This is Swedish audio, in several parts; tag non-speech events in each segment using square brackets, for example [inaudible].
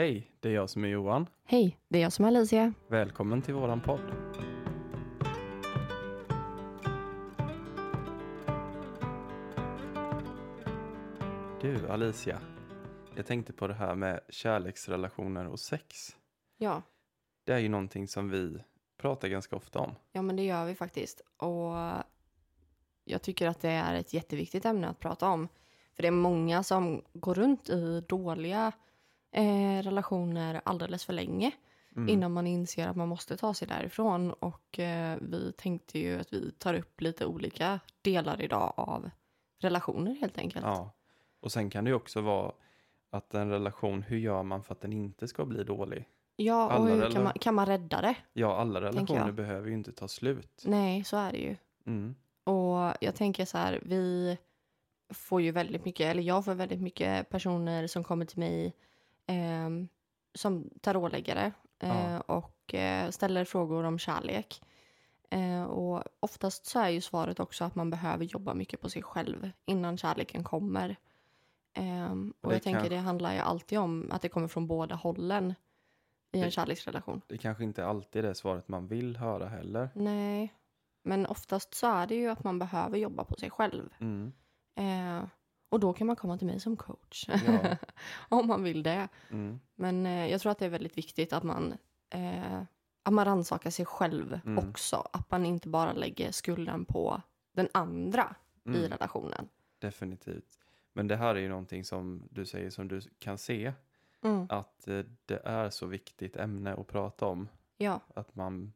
Hej, det är jag som är Johan. Hej, det är jag som är Alicia. Välkommen till våran podd. Du Alicia, jag tänkte på det här med kärleksrelationer och sex. Ja, Det är ju någonting som vi pratar ganska ofta om. ja men det gör vi faktiskt. Och jag tycker att det är ett jätteviktigt ämne att prata om. För det är många som går runt i dåliga eh, relationer alldeles för länge. Innan man inser att man måste ta sig därifrån. Och eh, vi tänkte ju att vi tar upp lite olika delar idag av relationer helt enkelt. Ja. Och sen kan det ju också vara att en relation, hur gör man för att den inte ska bli dålig? Ja, och Alla hur rela- kan man, kan man rädda det? Ja, alla relationer behöver ju inte ta slut. Nej, så är det ju. Mm. Och jag tänker så här, vi får ju väldigt mycket, eller jag får väldigt mycket personer som kommer till mig ehm, som tarotläggare eh, Ja. och eh, ställer frågor om kärlek. Eh, och oftast så är ju svaret också att man behöver jobba mycket på sig själv innan kärleken kommer. Ehm, och jag tänker kan- det handlar ju alltid om att det kommer från båda hållen i en Det- kärleksrelation. Det kanske inte alltid är det svaret man vill höra heller. Nej, men oftast så är det ju att man behöver jobba på sig själv. Mm. Eh, och då kan man komma till mig som coach. Ja. [laughs] Om man vill det. Mm. Men eh, jag tror att det är väldigt viktigt att man, eh, att man rannsakar sig själv Mm. också. Att man inte bara lägger skulden på den andra i Mm. relationen. Definitivt. Men det här är ju någonting som du säger som du kan se. Mm. Att eh, det är så viktigt ämne att prata om. Ja, Att man,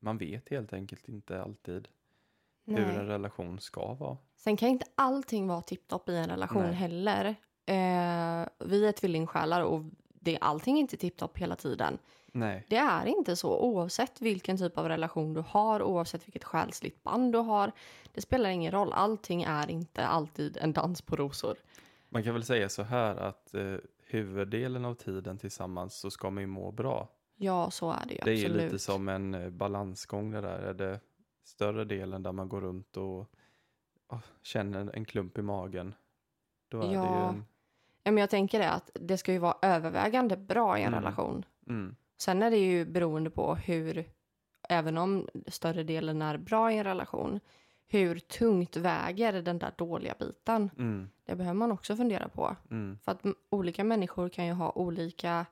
man vet helt enkelt inte alltid hur en nej. relation ska vara. Sen kan inte allting vara tipptopp i en relation Nej. heller. Eh, vi är tvillingsjälar och det är allting inte tipptopp hela tiden. Nej, Det är inte så oavsett vilken typ av relation du har, oavsett vilket själsligt band du har. Det spelar ingen roll, allting är inte alltid en dans på rosor. man kan väl säga så här att eh, huvuddelen av tiden tillsammans så ska man ju må bra. Ja, så är det ju Det är absolut. lite som en eh, balansgång det där. Är det större delen där man går runt och ah, känner en klump i magen. Då är det ju Ja. en... Ja, men jag tänker det att det ska ju vara övervägande bra i en Mm. relation. Mm, Sen är det ju beroende på hur, även om större delen är bra i en relation, hur tungt väger den där dåliga biten. mm, Det behöver man också fundera på. mm. För att olika människor kan ju ha olika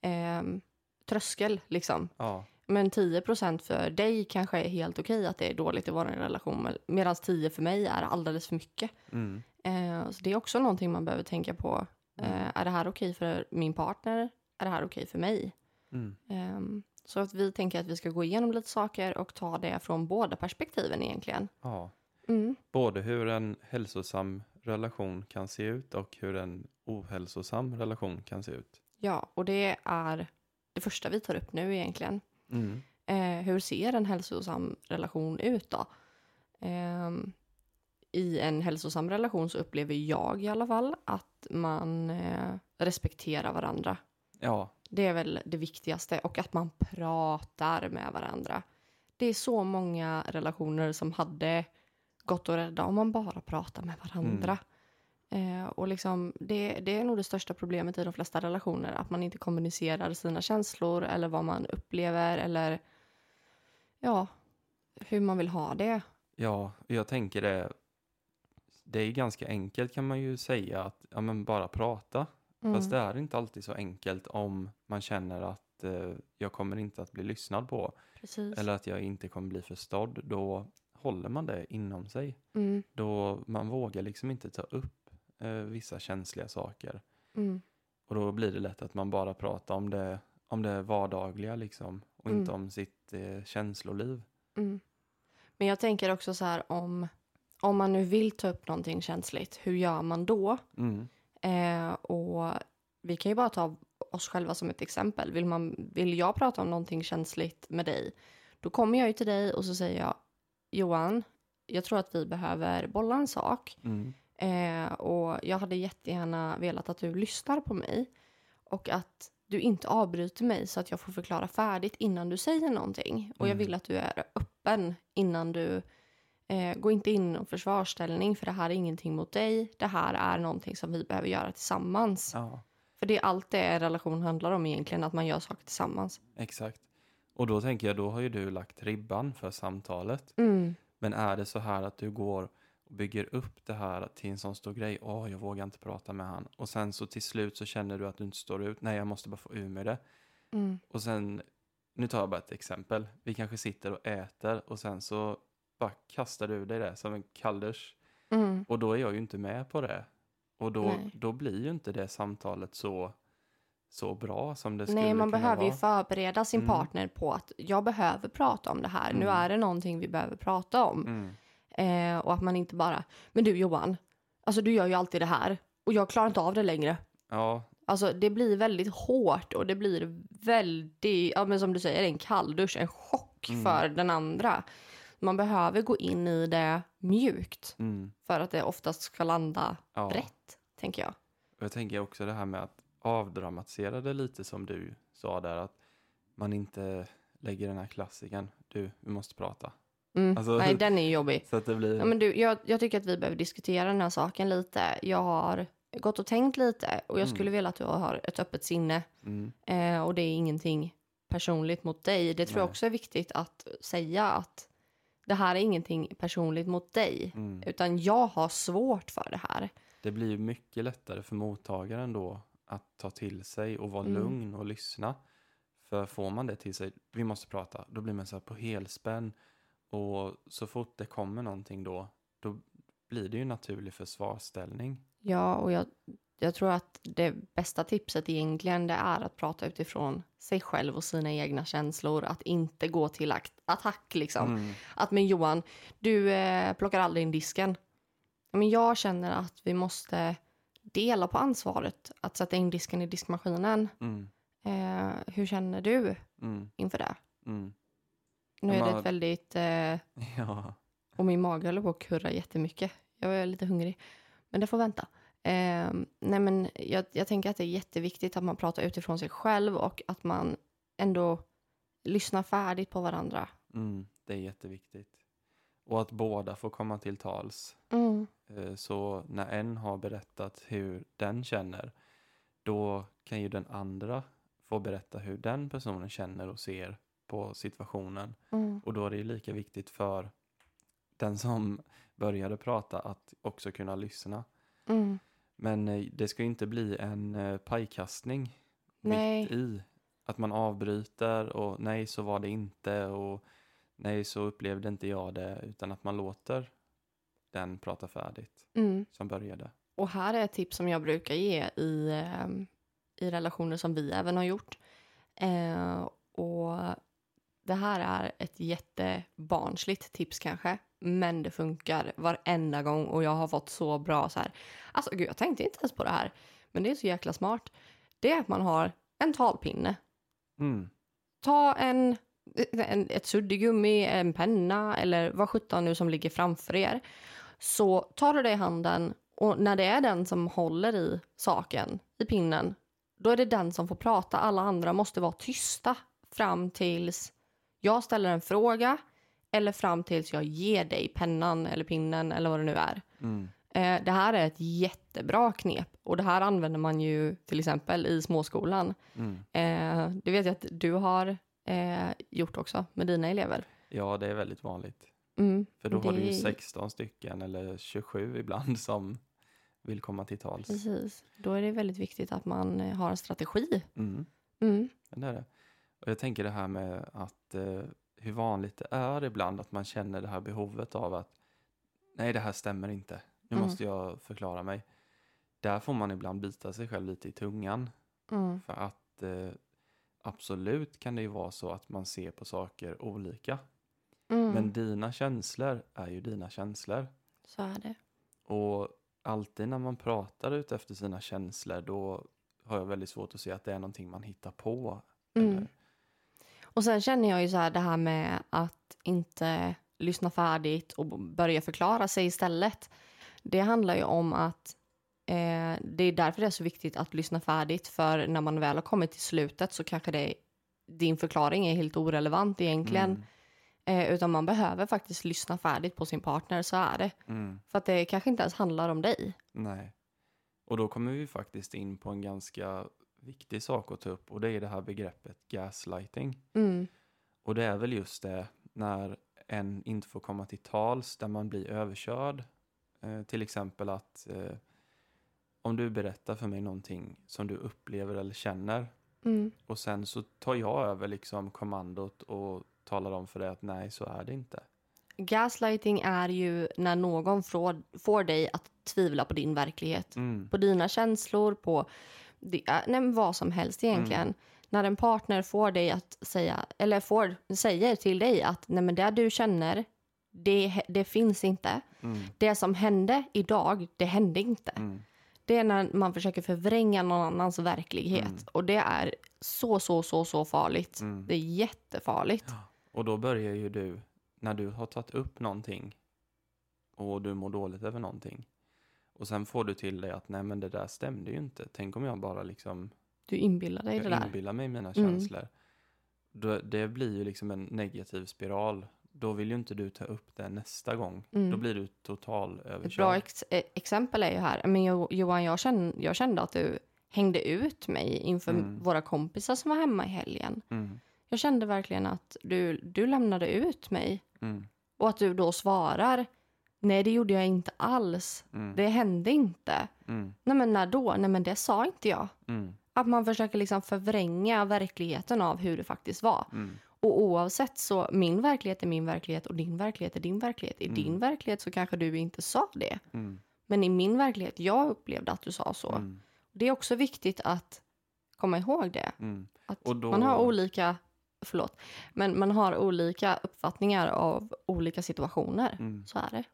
ehm, tröskel liksom. Ja, Men 10% för dig kanske är helt okej att det är dåligt i vår relation. Medan 10 för mig är alldeles för mycket. mm, Eh, så det är också någonting man behöver tänka på. Eh, är det här okej för min partner? Är det här okej för mig? mm. Ehm, så att vi tänker att vi ska gå igenom lite saker och ta det från båda perspektiven egentligen. ja. Mm. Både hur en hälsosam relation kan se ut och hur en ohälsosam relation kan se ut. Ja, och det är det första vi tar upp nu egentligen. Mm. Eh, hur ser en hälsosam relation ut då? Ehm, I en hälsosam relation så upplever jag i alla fall att man eh, respekterar varandra. Ja, Det är väl det viktigaste och att man pratar med varandra. Det är så många relationer som hade gått att rädda om man bara pratar med varandra. Eh, och liksom, det, det är nog det största problemet i de flesta relationer, att man inte kommunicerar sina känslor eller vad man upplever eller ja, hur man vill ha det. ja, jag tänker det. Det är ganska enkelt kan man ju säga att ja, men bara prata. Mm. Fast det är inte alltid så enkelt om man känner att eh, jag kommer inte att bli lyssnad på. Precis. Eller att jag inte kommer bli förstådd. Då håller man det inom sig. Mm, Då man vågar liksom inte ta upp eh, vissa känsliga saker. mm, Och då blir det lätt att man bara pratar om det, om det vardagliga liksom. Och inte Mm. om sitt eh, känsloliv. mm. Men jag tänker också så här om, om man nu vill ta upp någonting känsligt, hur gör man då? Mm. Eh, och vi kan ju bara ta oss själva som ett exempel. Vill, man, vill jag prata om någonting känsligt med dig, då kommer jag ju till dig och så säger jag Johan, jag tror att vi behöver bolla en sak. Mm. Eh, och jag hade jättegärna velat att du lyssnar på mig. Och att du inte avbryter mig så att jag får förklara färdigt innan du säger någonting. Och jag vill att du är öppen innan du eh, går inte in i någon försvarsställning för det här är ingenting mot dig. Det här är någonting som vi behöver göra tillsammans. Ja. För För det är allt det en relation handlar om egentligen, att man gör saker tillsammans. Exakt. Och då tänker jag, då har ju du lagt ribban för samtalet. Mm. Men är det så här att du går och bygger upp det här till en sån stor grej, åh, jag vågar inte prata med han. Och sen så till slut så känner du att du inte står ut, nej, jag måste bara få ur med det. Mm. Och sen, nu tar jag bara ett exempel, vi kanske sitter och äter och sen så bara kastar du dig det som en kalldusch. Mm. Och då är jag ju inte med på det. Och då, Nej. då blir ju inte det samtalet så, så bra som det skulle Nej, man kunna behöver ju vara. förbereda sin Mm. partner på att jag behöver prata om det här. Nu Mm. är det någonting vi behöver prata om. Mm. Eh, och att man inte bara, men du Johan, alltså du gör ju alltid det här och jag klarar inte av det längre. Ja, Alltså det blir väldigt hårt och det blir väldigt, ja men som du säger, en kalldusch, en chock Mm. för den andra. Man behöver gå in i det mjukt mm, för att det oftast ska landa ja. rätt, tänker jag. Och jag tänker också det här med att avdramatisera det lite som du sa där, att man inte lägger den här klassiken, du, vi måste prata. Mm. Alltså- Nej, [laughs] den är ju jobbig. Så att det blir... Ja, men du, jag, jag tycker att vi behöver diskutera den här saken lite. Jag har gått och tänkt lite och jag Mm. skulle vilja att du har ett öppet sinne. mm, Eh, och det är ingenting personligt mot dig. Det tror jag Nej. också är viktigt att säga att det här är ingenting personligt mot dig. mm. Utan jag har svårt för det här. Det blir ju mycket lättare för mottagaren då att ta till sig och vara Mm. lugn och lyssna. För får man det till sig, vi måste prata, då blir man så här på helspänn. Och så fort det kommer någonting då, då blir det ju naturlig försvarsställning. Ja, och jag, jag tror att det bästa tipset egentligen det är att prata utifrån sig själv och sina egna känslor. Att inte gå till attack liksom. Mm. Att men Johan, du eh, plockar aldrig in disken. Men jag känner att vi måste dela på ansvaret att sätta in disken i diskmaskinen. Mm. Eh, hur känner du Mm. inför det? Mm. Nu är det ett väldigt... Eh, [laughs] Ja. och min mage håller på att kurra jättemycket. Jag är lite hungrig. Men det får vänta. Eh, nej men jag, jag tänker att det är jätteviktigt att man pratar utifrån sig själv och att man ändå lyssnar färdigt på varandra. Mm. Det är jätteviktigt. Och att båda får komma till tals. Mm. Eh, Så när en har berättat hur den känner, då kan ju den andra få berätta hur den personen känner och ser på situationen. Mm. Och då är det ju lika viktigt för den som [laughs] började prata att också kunna lyssna. Mm. Men eh, det ska ju inte bli en eh, pajkastning Nej. mitt i. Att man avbryter och nej så var det inte och nej så upplevde inte jag det utan att man låter den prata färdigt Mm. som började. Och här är ett tips som jag brukar ge i, eh, i relationer som vi även har gjort. Eh, och det här är ett jättebarnsligt tips kanske, men det funkar varenda gång och jag har fått så bra så här. Alltså gud, jag tänkte inte ens på det här, men det är så jäkla smart. Det är att man har en talpinne. Mm. Ta en, en, ett suddgummi, en penna eller vad sjutton nu som ligger framför er. Så tar du det i handen och när det är den som håller i saken, i pinnen, då är det den som får prata. Alla andra måste vara tysta fram tills jag ställer en fråga eller fram tills jag ger dig pennan eller pinnen eller vad det nu är. Mm. Eh, det här är ett jättebra knep och det här använder man ju till exempel i småskolan. Mm. Eh, det vet jag att du har eh, gjort också med dina elever. Ja, det är väldigt vanligt. Mm. För då har du ju Det- 16 stycken eller 27 ibland som vill komma till tals. Precis. Då är det väldigt viktigt att man har en strategi. Mm. Mm. Det är det. Och jag tänker det här med att eh, hur vanligt det är ibland att man känner det här behovet av att nej, det här stämmer inte. Nu Mm. måste jag förklara mig. Där får man ibland bita sig själv lite i tungan. Mm. För att eh, absolut kan det ju vara så att man ser på saker olika. Mm. Men dina känslor är ju dina känslor. Så är det. Och alltid när man pratar ut efter sina känslor då har jag väldigt svårt att se att det är någonting man hittar på. Mm. Och sen känner jag ju så här det här med att inte lyssna färdigt och börja förklara sig istället. Det handlar ju om att eh, det är därför det är så viktigt att lyssna färdigt för när man väl har kommit till slutet så kanske det, din förklaring är helt orelevant egentligen. Mm, Eh, utan man behöver faktiskt lyssna färdigt på sin partner, så är det. mm, För att det kanske inte ens handlar om dig. nej. Och då kommer vi faktiskt in på en ganska viktig sak att ta upp och det är det här begreppet gaslighting. Mm. Och det är väl just det när en inte får komma till tals, där man blir överkörd. Eh, till exempel att eh, om du berättar för mig någonting som du upplever eller känner Mm. och sen så tar jag över liksom kommandot och talar om för dig att nej, så är det inte. Gaslighting är ju när någon får, får dig att tvivla på din verklighet. Mm. På dina känslor, på det, nej, vad som helst egentligen. Mm. När en partner får dig att säga, eller får, säger till dig att nej, men det du känner, det, det finns inte. Mm. Det som hände idag, det hände inte. Mm. Det är när man försöker förvränga någon annans verklighet. Mm. Och det är så, så, så, så farligt. Mm. Det är jättefarligt. Och då börjar ju du, när du har tagit upp någonting och du mår dåligt över någonting och sen får du till dig att nej men det där stämde ju inte. Tänk om jag bara liksom Du inbillar dig det jag där. inbillar mig mina Mm. känslor. Då, det blir ju liksom en negativ spiral. Då vill ju inte du ta upp det nästa gång. Mm. Då blir du total Ett bra överkörd. ex- eh, exempel är ju här. Men Jo- Johan, jag kände, jag kände att du hängde ut mig inför Mm. våra kompisar som var hemma i helgen. Mm. Jag kände verkligen att du, du lämnade ut mig. Mm. Och att du då svarar Nej, det gjorde jag inte alls. Mm. Det hände inte. Mm. Nej, men när då? Nej, men det sa inte jag. Mm. Att man försöker liksom förvränga verkligheten av hur det faktiskt var. Mm. Och oavsett så, min verklighet är min verklighet och din verklighet är din verklighet. I Mm. din verklighet så kanske du inte sa det. Mm. Men i min verklighet, jag upplevde att du sa så. Det är också viktigt att komma ihåg det. Att då- Man har olika, förlåt, men man har olika uppfattningar av olika situationer. Så är det.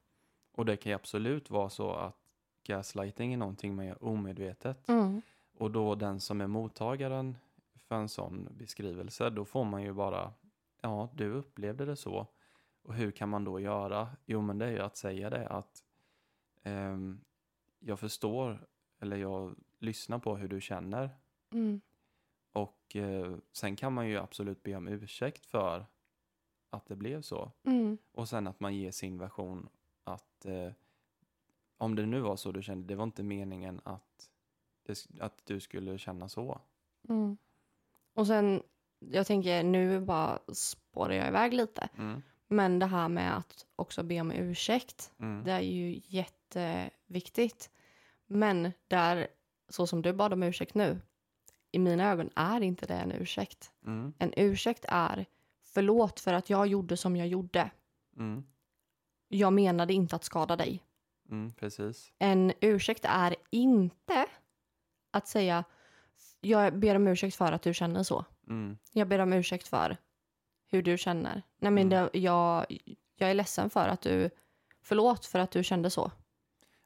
Och det kan ju absolut vara så att gaslighting är någonting man gör omedvetet. Mm. Och då den som är mottagaren för en sån beskrivelse, då får man ju bara, ja, du upplevde det så. Och hur kan man då göra? Jo, men det är ju att säga det att ehm, jag förstår, eller jag lyssnar på hur du känner. Mm. Och eh, sen kan man ju absolut be om ursäkt för att det blev så. Mm. Och sen att man ger sin version att eh, om det nu var så du kände, det var inte meningen att, det, att du skulle känna så. Mm. Och sen, jag tänker nu bara spårar jag iväg lite. Mm. Men det här med att också be om ursäkt, Mm. det är ju jätteviktigt. Men där, så som du bad om ursäkt nu, i mina ögon är inte det en ursäkt. Mm. En ursäkt är förlåt för att jag gjorde som jag gjorde. Mm. Jag menade inte att skada dig. Mm. Precis. En ursäkt är inte att säga jag ber om ursäkt för att du känner så. Mm. Jag ber om ursäkt för hur du känner. Nej, men Mm. det, jag, jag är ledsen för att du... Förlåt för att du kände så.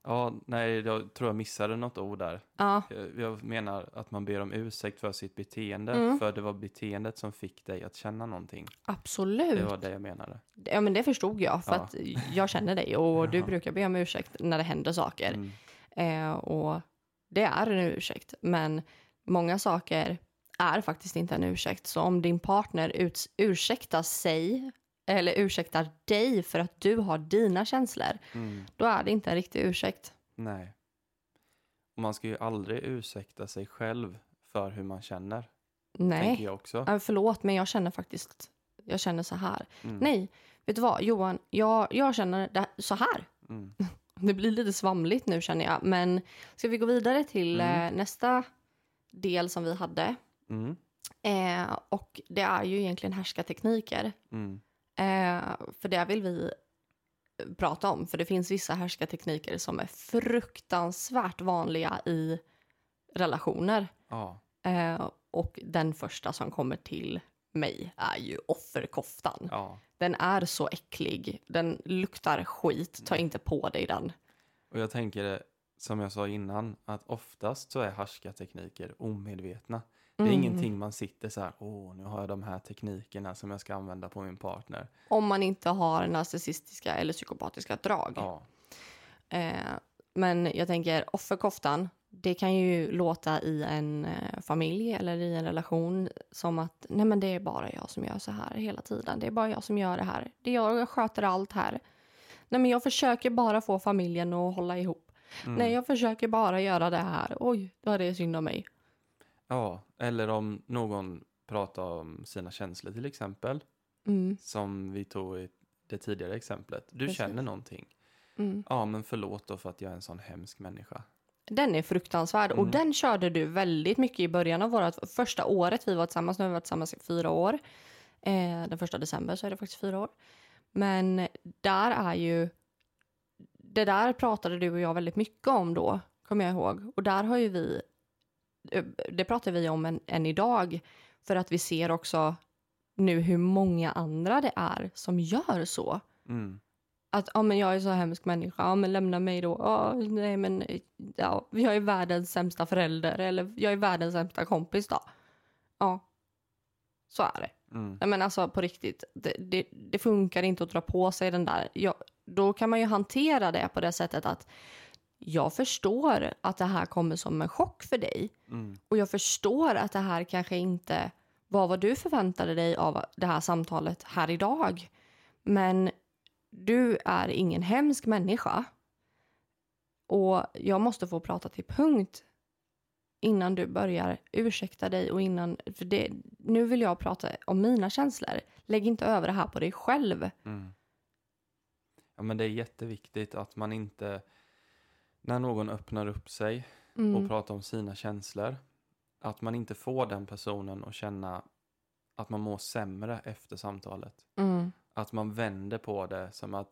Ja, nej, jag tror jag missade något ord där. Ja, Jag- Jag menar att man ber om ursäkt för sitt beteende, Mm. för det var beteendet som fick dig att känna någonting. absolut. Det var det jag menade. Ja, men det förstod jag. För Ja. att jag känner dig och du brukar be om ursäkt när det händer saker. Mm. Eh, och det är en ursäkt. Men många saker är faktiskt inte en ursäkt. Så om din partner uts- ursäktar sig eller ursäktar dig för att du har dina känslor, Mm. då är det inte en riktig ursäkt. Nej. Och man ska ju aldrig ursäkta sig själv för hur man känner, Nej. tänker jag också. Ja, förlåt, men jag känner faktiskt jag känner så här. Mm. Nej, vet du vad, Johan, jag, jag känner det, så här. Mm. [laughs] Det blir lite svamligt nu känner jag, men ska vi gå vidare till Mm. eh, nästa del som vi hade? Mm. Eh, och det är ju egentligen härskartekniker. Mm. Eh, för det vill vi prata om, för det finns vissa härskartekniker som är fruktansvärt vanliga i relationer. Ja. Eh, och den första som kommer till mig är ju offerkoftan. ja. Den är så äcklig. Den luktar skit. Ta inte på dig den. Och jag tänker, som jag sa innan, att oftast så är härskartekniker omedvetna. Det är Mm. ingenting man sitter så här, åh, nu har jag de här teknikerna som jag ska använda på min partner. Om man inte har narcissistiska eller psykopatiska drag. Ja. Eh, men jag tänker offerkoftan. Det kan ju låta i en eh, familj eller i en relation som att nej men det är bara jag som gör så här hela tiden. Det är bara jag som gör det här. Det är jag, jag sköter allt här. Nej men jag försöker bara få familjen att hålla ihop. Mm. Nej, jag försöker bara göra det här. Oj, då är det synd om mig. Ja, eller om någon pratar om sina känslor till exempel. Mm, Som vi tog i det tidigare exemplet. Du Precis. känner någonting. mm. Ja, men förlåt då för att jag är en sån hemsk människa. Den är fruktansvärd och Mm. den körde du väldigt mycket i början av vårt första året vi var tillsammans. Nu har vi varit tillsammans i fyra år. Eh, den första december så är det faktiskt fyra år. Men där är ju... Det där pratade du och jag väldigt mycket om då, kommer jag ihåg. Och där har ju vi... eh, Det pratar vi om än, än idag. För att vi ser också nu hur många andra det är som gör så. Mm. Att ja, men jag är så hemsk människa, ja, men lämna mig då. Ja, nej, men ja, jag är världens sämsta förälder eller jag är världens sämsta kompis då. Ja, så är det. Mm. Men alltså på riktigt, det, det, det funkar inte att dra på sig den där. Ja, då kan man ju hantera det på det sättet att jag förstår att det här kommer som en chock för dig. Mm. Och jag förstår att det här kanske inte var vad du förväntade dig av det här samtalet här idag. Men du är ingen hemsk människa. Och jag måste få prata till punkt innan du börjar ursäkta dig och innan... För det, nu vill jag prata om mina känslor. Lägg inte över det här på dig själv. Mm. Ja, men det är jätteviktigt att man inte, när någon öppnar upp sig och Mm. pratar om sina känslor, att man inte får den personen att känna att man mår sämre efter samtalet. Mm. Att man vänder på det som att,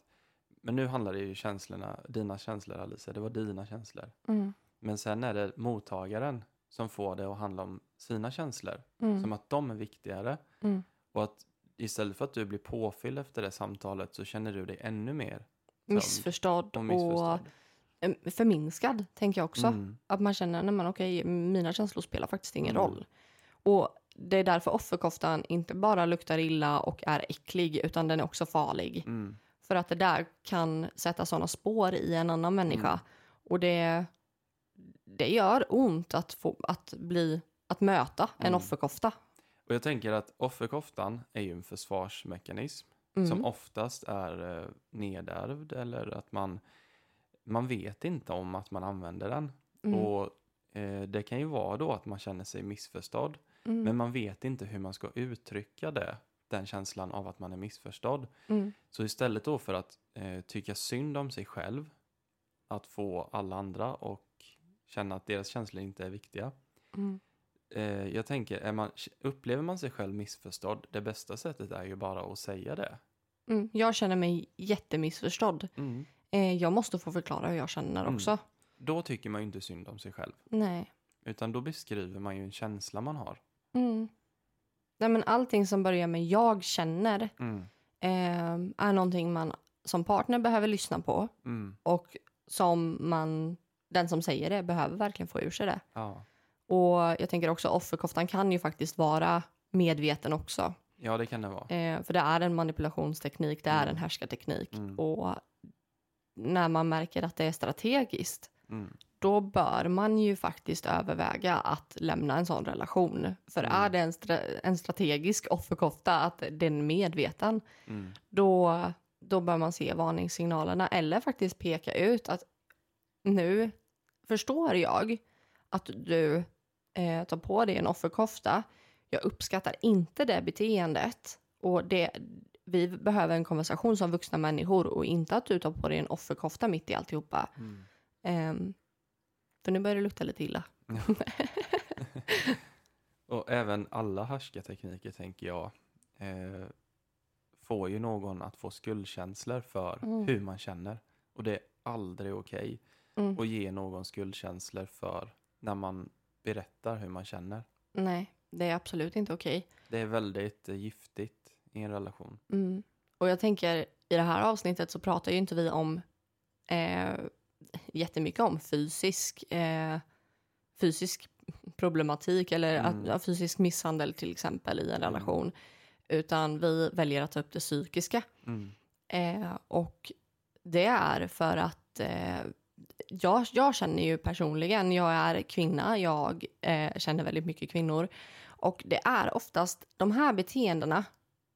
men nu handlar det ju känslorna, dina känslor Alicia, det var dina känslor. Mm. Men sen är det mottagaren som får det att handla om sina känslor, Mm. som att de är viktigare. Mm. Och att istället för att du blir påfylld efter det samtalet så känner du dig ännu mer Missförstådd och missförstådd. och förminskad, tänker jag också. Mm. Att man känner, nej men okej, mina känslor spelar faktiskt ingen Mm. roll. Och det är därför offerkoftan inte bara luktar illa och är äcklig, utan den är också farlig. Mm. För att det där kan sätta sådana spår i en annan människa. Mm. Och det, det gör ont att, få, att, bli, att möta en Mm. offerkofta. Och jag tänker att offerkoftan är ju en försvarsmekanism Mm. som oftast är eh, nedärvd eller att man, man vet inte om att man använder den. Mm. Och eh, det kan ju vara då att man känner sig missförstådd, Mm. men man vet inte hur man ska uttrycka det, den känslan av att man är missförstådd. Mm. Så istället då för att eh, tycka synd om sig själv, att få alla andra och känna att deras känslor inte är viktiga. Mm. Eh, jag tänker, man, upplever man sig själv missförstådd, det bästa sättet är ju bara att säga det. Mm. Jag känner mig jättemissförstådd. Mm. Eh, jag måste få förklara hur jag känner Mm. också. Då tycker man ju inte synd om sig själv, Nej. utan då beskriver man ju en känsla man har. Mm. Nej, men allting som börjar med jag känner Mm. eh, är någonting man som partner behöver lyssna på Mm. och som man, den som säger det behöver verkligen få ur sig det. Ja. Och jag tänker också offerkoftan kan ju faktiskt vara medveten också. ja, det kan det vara. Eh, för det är en manipulationsteknik, det är Mm. en härskarteknik. Mm. Och när man märker att det är strategiskt, Mm. då bör man ju faktiskt överväga att lämna en sån relation. För Mm. är det en, stra- en strategisk offerkofta, att den är medveten, Mm. då, då bör man se varningssignalerna eller faktiskt peka ut att nu förstår jag att du eh, tar på dig en offerkofta. Jag uppskattar inte det beteendet och det, vi behöver en konversation som vuxna människor och inte att du tar på dig en offerkofta mitt i alltihopa. Mm. Ehm, för nu börjar det lukta lite illa. [laughs] Och även alla härskartekniker tänker jag eh, får ju någon att få skuldkänslor för Mm. hur man känner. Och det är aldrig okej Mm. att ge någon skuldkänslor för när man berättar hur man känner. Nej, det är absolut inte okej. Det är väldigt giftigt i en relation. Mm. Och jag tänker i det här avsnittet så pratar ju inte vi om eh, jättemycket om fysisk, eh, fysisk problematik eller Mm. att, fysisk misshandel till exempel i en Mm. relation. Utan vi väljer att ta upp det psykiska. Mm. Eh, och det är för att eh, jag, jag känner ju personligen, jag är kvinna, jag eh, känner väldigt mycket kvinnor. Och det är oftast de här beteendena,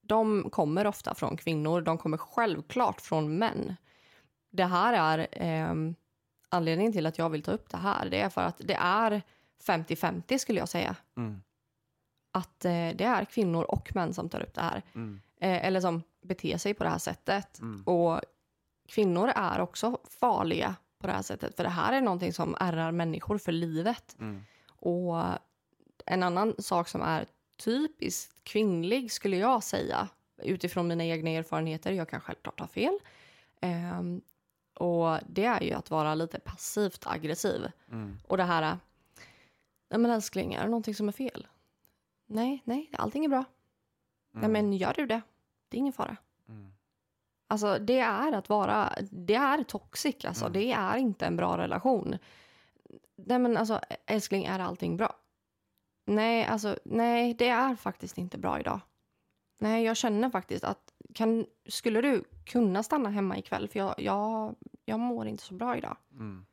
de kommer ofta från kvinnor, de kommer självklart från män. Det här är, ehm, anledningen till att jag vill ta upp det här det är för att det är 50-50 skulle jag säga. Mm. Att eh, det är kvinnor och män som tar upp det här. Mm. Eh, eller som beter sig på det här sättet. Mm. Och kvinnor är också farliga på det här sättet. För det här är någonting som ärrar människor för livet. Mm. Och en annan sak som är typiskt kvinnlig skulle jag säga utifrån mina egna erfarenheter, jag kan självklart ha fel. Ehm, och det är ju att vara lite passivt aggressiv. Mm. Och det här, nej men älskling, är det någonting som är fel? Nej, nej, allting är bra. Nej Mm. men gör du det? Det är ingen fara. Mm. Alltså det är att vara, det är toxic alltså. Mm. Det är inte en bra relation. Nej men alltså älskling, är allting bra? Nej, alltså nej, det är faktiskt inte bra idag. Nej, jag känner faktiskt att kan, skulle du kunna stanna hemma ikväll? För jag, jag, jag mår inte så bra idag. Mm.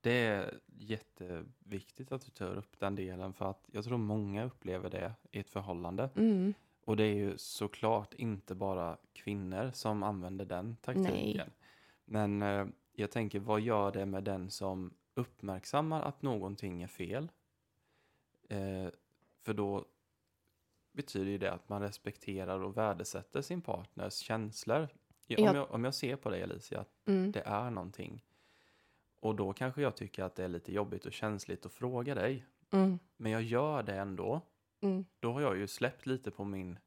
Det är jätteviktigt att du tar upp den delen för att jag tror många upplever det i ett förhållande. Mm. Och det är ju såklart inte bara kvinnor som använder den taktiken. Men eh, jag tänker, vad gör det med den som uppmärksammar att någonting är fel? Eh, för då betyder det att man respekterar och värdesätter sin partners känslor. Om, Ja. jag, om jag ser på dig Alicia, att Mm. det är någonting. Och då kanske jag tycker att det är lite jobbigt och känsligt att fråga dig. Mm. Men jag gör det ändå. Mm. Då har jag ju släppt lite på min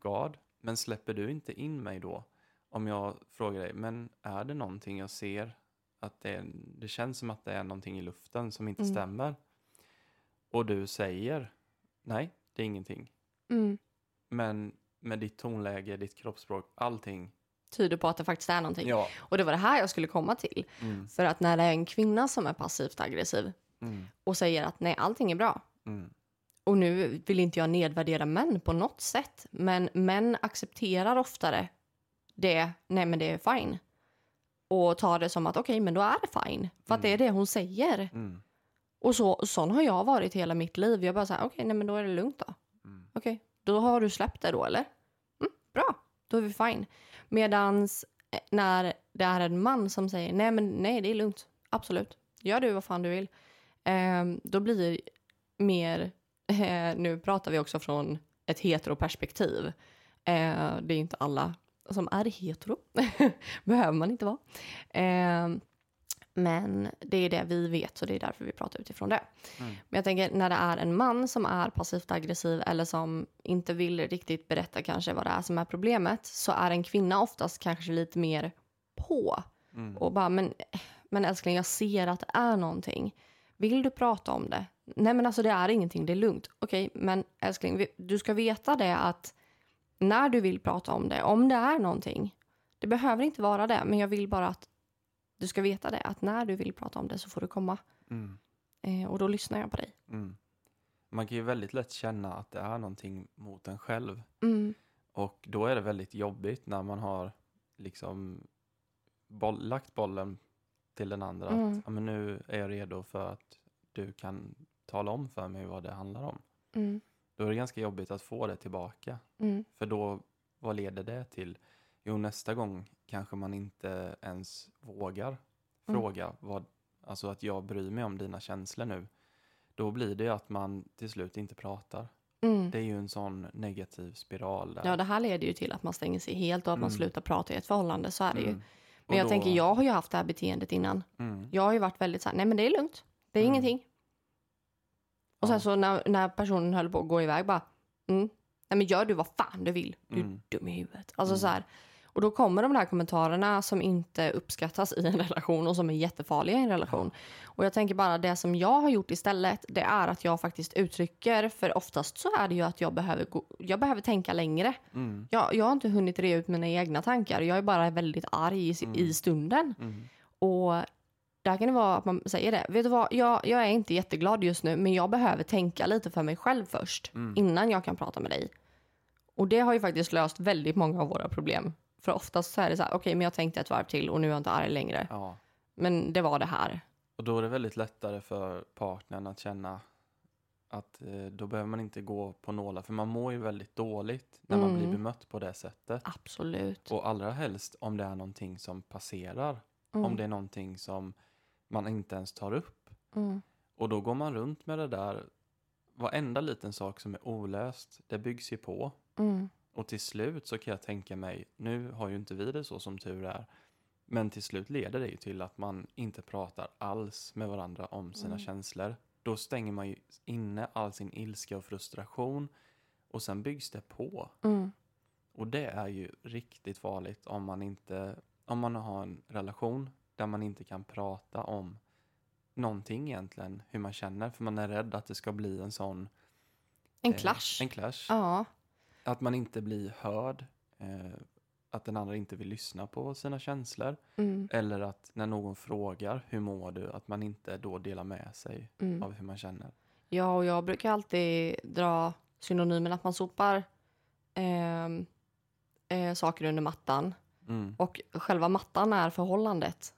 gard. Men släpper du inte in mig då? Om jag frågar dig, men är det någonting jag ser? Att det, är, det känns som att det är någonting i luften som inte Mm. stämmer. Och du säger, nej, det är ingenting. Mm. Men med ditt tonläge, ditt kroppsspråk, allting. Tyder på att det faktiskt är någonting. Ja. Och det var det här jag skulle komma till. Mm, För att när det är en kvinna som är passivt aggressiv mm, och säger att nej, allting är bra. mm, Och nu vill inte jag nedvärdera män på något sätt, men män accepterar oftare det, nej men det är fine. Och tar det som att okej, men då är det fine. För att det är det hon säger. Och så, sån har jag varit hela mitt liv. Jag bara säger okej, nej men då är det lugnt då. mm, Okej, då har du släppt det då eller? Mm, bra, då är vi fine. Medans eh, när det är en man som säger nej men nej det är lugnt, absolut, gör du vad fan du vill. Ehm, då blir mer, eh, nu pratar vi också från ett heteroperspektiv. Eh, det är inte alla som är hetero, [laughs] behöver man inte vara. Men det är det vi vet så det är därför vi pratar utifrån det. mm, Men jag tänker när det är en man som är passivt aggressiv eller som inte vill riktigt berätta kanske vad det är som är problemet så är en kvinna oftast kanske lite mer på mm, och bara men, men älskling jag ser att det är någonting. Vill du prata om det? Nej men alltså det är ingenting, det är lugnt. Okej, men älskling du ska veta det att när du vill prata om det, om det är någonting, det behöver inte vara det, men jag vill bara att du ska veta det att när du vill prata om det så får du komma mm, eh, och då lyssnar jag på dig. mm. Man kan ju väldigt lätt känna att det är någonting mot en själv. Mm. Och då är det väldigt jobbigt när man har liksom boll, lagt bollen till den andra. Mm. Att, ja, men nu är jag redo för att du kan tala om för mig vad det handlar om. Mm. Då är det ganska jobbigt att få det tillbaka. Mm. För då, vad leder det till? Jo, nästa gång kanske man inte ens vågar Mm. fråga vad, alltså att jag bryr mig om dina känslor nu. Då blir det ju att man till slut inte pratar. Mm. Det är ju en sån negativ spiral där. Ja, det här leder ju till att man stänger sig helt och att man Mm. slutar prata i ett förhållande. Så är det ju. Mm. Men jag då- tänker, jag har ju haft det här beteendet innan. Mm. Jag har ju varit väldigt så här, nej men det är lugnt. Det är Mm. ingenting. Och sen så när, när personen höll på att gå iväg bara, mm, nej men gör du vad fan du vill. Du är Mm. dum i huvudet. Alltså Mm. så här. Och då kommer de där kommentarerna som inte uppskattas i en [laughs] relation och som är jättefarliga i en relation. Och jag tänker bara det som jag har gjort istället, det är att jag faktiskt uttrycker, för oftast så är det ju att jag behöver, gå, jag behöver tänka längre. Mm. Jag, jag har inte hunnit rea ut mina egna tankar. Jag är bara väldigt arg i, Mm. i stunden. Mm. Och där kan det vara att man säger det. Vet du vad, jag, jag är inte jätteglad just nu, men jag behöver tänka lite för mig själv först, Mm. innan jag kan prata med dig. Och det har ju faktiskt löst väldigt många av våra problem. För oftast så är det så här, okej, men jag tänkte ett varv till och nu är jag inte arg längre. Ja. Men det var det här. Och då är det väldigt lättare för partnern att känna att eh, då behöver man inte gå på nålar. För man mår ju väldigt dåligt när man blir Mm. bemött på det sättet. Absolut. Och allra helst om det är någonting som passerar. Mm. Om det är någonting som man inte ens tar upp. Mm. Och då går man runt med det där, varenda liten sak som är olöst, det byggs ju på. Och till slut så kan jag tänka mig, nu har ju inte vi det så som tur är, men till slut leder det ju till att man inte pratar alls med varandra om sina Mm. känslor. Då stänger man ju inne all sin ilska och frustration och sen byggs det på. Mm. Och det är ju riktigt farligt om man inte, om man har en relation där man inte kan prata om någonting egentligen, hur man känner, för man är rädd att det ska bli en sån En eh, clash. en clash. Ja. Att man inte blir hörd, eh, att den andra inte vill lyssna på sina känslor. Mm. Eller att när någon frågar hur mår du, att man inte då delar med sig Mm. av hur man känner. Ja, och jag brukar alltid dra synonymen att man sopar ehm, eh, saker under mattan. Mm, Och själva mattan är förhållandet.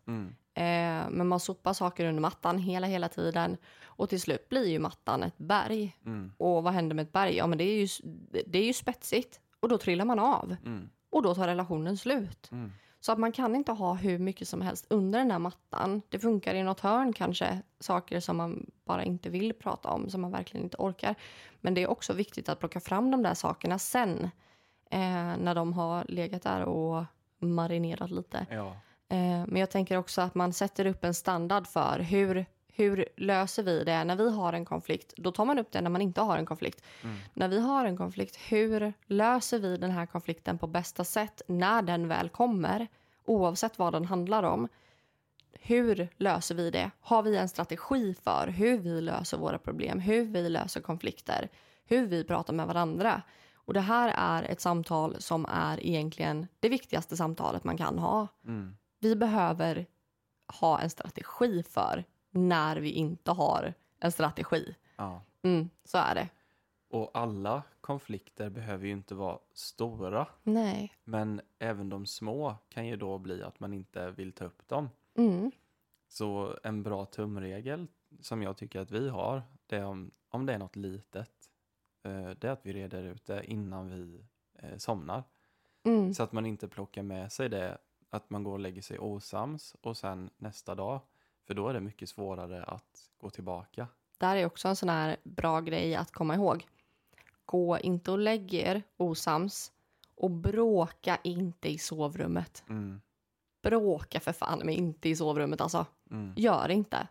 Eh, men man sopar saker under mattan hela, hela tiden. Och till slut blir ju mattan ett berg. mm, Och vad händer med ett berg? Ja, men det är ju, det är ju spetsigt. Och då trillar man av. mm, Och då tar relationen slut. mm, Så att man kan inte ha hur mycket som helst under den här mattan. Det funkar i något hörn kanske, saker som man bara inte vill prata om, som man verkligen inte orkar. Men det är också viktigt att plocka fram de där sakerna sen, eh, när de har legat där och marinerat lite. ja, men jag tänker också att man sätter upp en standard för hur, hur löser vi det när vi har en konflikt. Då tar man upp det när man inte har en konflikt. mm, När vi har en konflikt, hur löser vi den här konflikten på bästa sätt när den väl kommer? Oavsett vad den handlar om. Hur löser vi det? Har vi en strategi för hur vi löser våra problem, hur vi löser konflikter, hur vi pratar med varandra? Och det här är ett samtal som är egentligen det viktigaste samtalet man kan ha. mm, Vi behöver ha en strategi för när vi inte har en strategi. ja. Mm, så är det. Och alla konflikter behöver ju inte vara stora, Nej. men även de små kan ju då bli att man inte vill ta upp dem. Mm. Så en bra tumregel som jag tycker att vi har, det är om, om det är något litet, eh, det är att vi reder ut det innan vi eh, somnar. Mm. Så att man inte plockar med sig det, att man går och lägger sig osams och sen nästa dag, för då är det mycket svårare att gå tillbaka. Där är också en sån här bra grej att komma ihåg. Gå inte och lägg er osams och bråka inte i sovrummet. Mm, Bråka för fan men inte i sovrummet alltså. mm, Gör inte.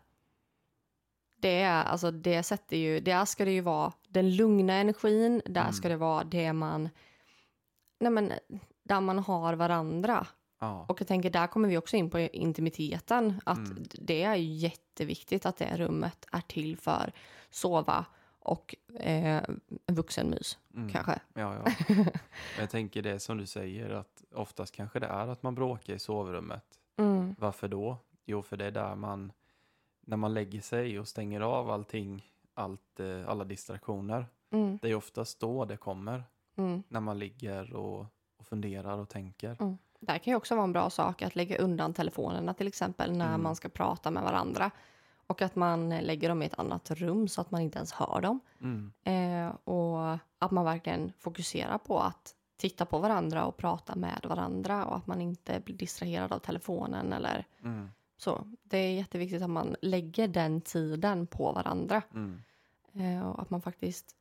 Det är alltså det sätter ju, där ska det ju vara den lugna energin, där Mm. ska det vara det man, nej men, där man har varandra. Ja, Och jag tänker, där kommer vi också in på intimiteten. Att Mm. det är jätteviktigt att det rummet är till för sova och eh, vuxenmys, mm, kanske. ja, ja. [laughs] Jag tänker det som du säger, att oftast kanske det är att man bråkar i sovrummet. Mm. Varför då? Jo, för det är där man, när man lägger sig och stänger av allting, allt, eh, alla distraktioner, Mm. det är oftast då det kommer, Mm. när man ligger och, och funderar och tänker. Där kan ju också vara en bra sak att lägga undan telefonerna till exempel när Mm. man ska prata med varandra. Och att man lägger dem i ett annat rum så att man inte ens hör dem. Mm, Eh, och att man verkligen fokuserar på att titta på varandra och prata med varandra och att man inte blir distraherad av telefonen eller mm, så. Det är jätteviktigt att man lägger den tiden på varandra mm, eh, och att man faktiskt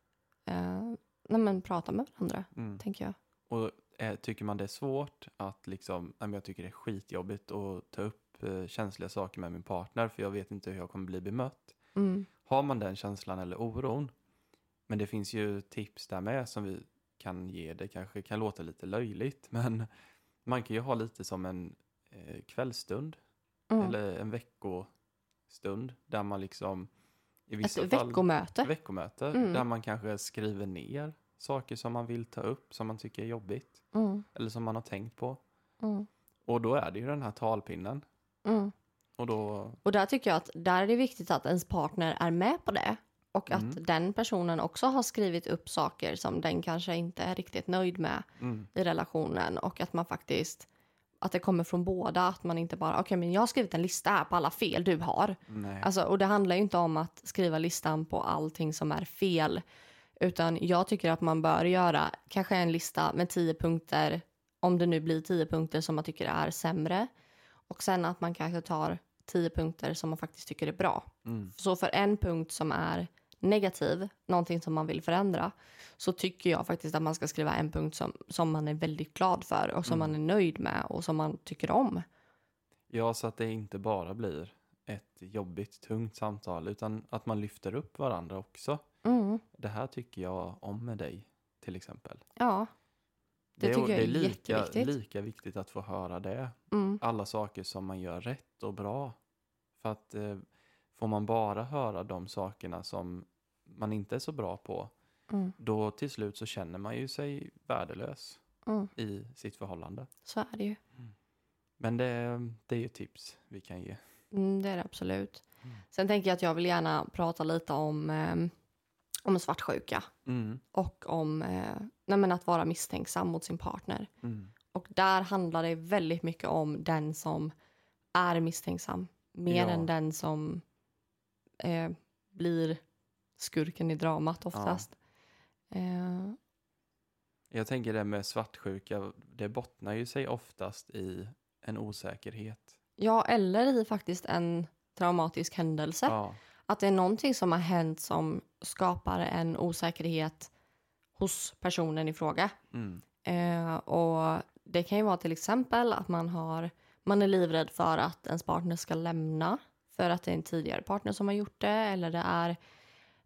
eh, nej men, pratar med varandra, mm. tänker jag. Och eh, tycker man det är svårt att liksom, nej, jag tycker det är skitjobbigt att ta upp eh, känsliga saker med min partner för jag vet inte hur jag kommer bli bemött. Mm. Har man den känslan eller oron, men det finns ju tips där med som vi kan ge. Det kanske kan låta lite löjligt, men man kan ju ha lite som en eh, kvällsstund Mm. eller en veckostund där man liksom i Ett vissa fall veckomöte. veckomöte Mm. där man kanske skriver ner saker som man vill ta upp, som man tycker är jobbigt Mm. eller som man har tänkt på. Mm. Och då är det ju den här talpinnen. Mm. Och då, Och där tycker jag att där är det viktigt att ens partner är med på det. Och att Mm. den personen också har skrivit upp saker som den kanske inte är riktigt nöjd med mm, i relationen. Och att man faktiskt, att det kommer från båda. Att man inte bara, okej men jag har skrivit en lista här på alla fel du har. nej. Alltså, och det handlar ju inte om att skriva listan på allting som är fel. Utan jag tycker att man bör göra kanske en lista med tio punkter. Om det nu blir tio punkter som man tycker är sämre. Och sen att man kanske tar tio punkter som man faktiskt tycker är bra. Mm. Så för en punkt som är negativ, någonting som man vill förändra, så tycker jag faktiskt att man ska skriva en punkt som, som man är väldigt glad för och som Mm. man är nöjd med och som man tycker om. Ja, så att det inte bara blir ett jobbigt, tungt samtal, utan att man lyfter upp varandra också. Mm. Det här tycker jag om med dig, till exempel. Ja. Det tycker jag det är är lika, lika viktigt att få höra det. Mm. Alla saker som man gör rätt och bra. För att eh, får man bara höra de sakerna som man inte är så bra på, Mm. då till slut så känner man ju sig värdelös Mm. i sitt förhållande. Så är det ju. Men det, det är ju tips vi kan ge. Mm, det är det absolut. Mm. Sen tänker jag att jag vill gärna prata lite om, eh, om svartsjuka Mm, och om eh, att vara misstänksam mot sin partner. mm, Och där handlar det väldigt mycket om den som är misstänksam. Mer Ja. än den som eh, blir skurken i dramat oftast. Eh, Jag tänker det med svartsjuka, det bottnar ju sig oftast i en osäkerhet. ja, eller i faktiskt en traumatisk händelse. Ja, Att det är någonting som har hänt som skapar en osäkerhet hos personen i fråga. mm, Eh, och det kan ju vara till exempel att man, har, man är livrädd för att ens partner ska lämna för att det är en tidigare partner som har gjort det eller det är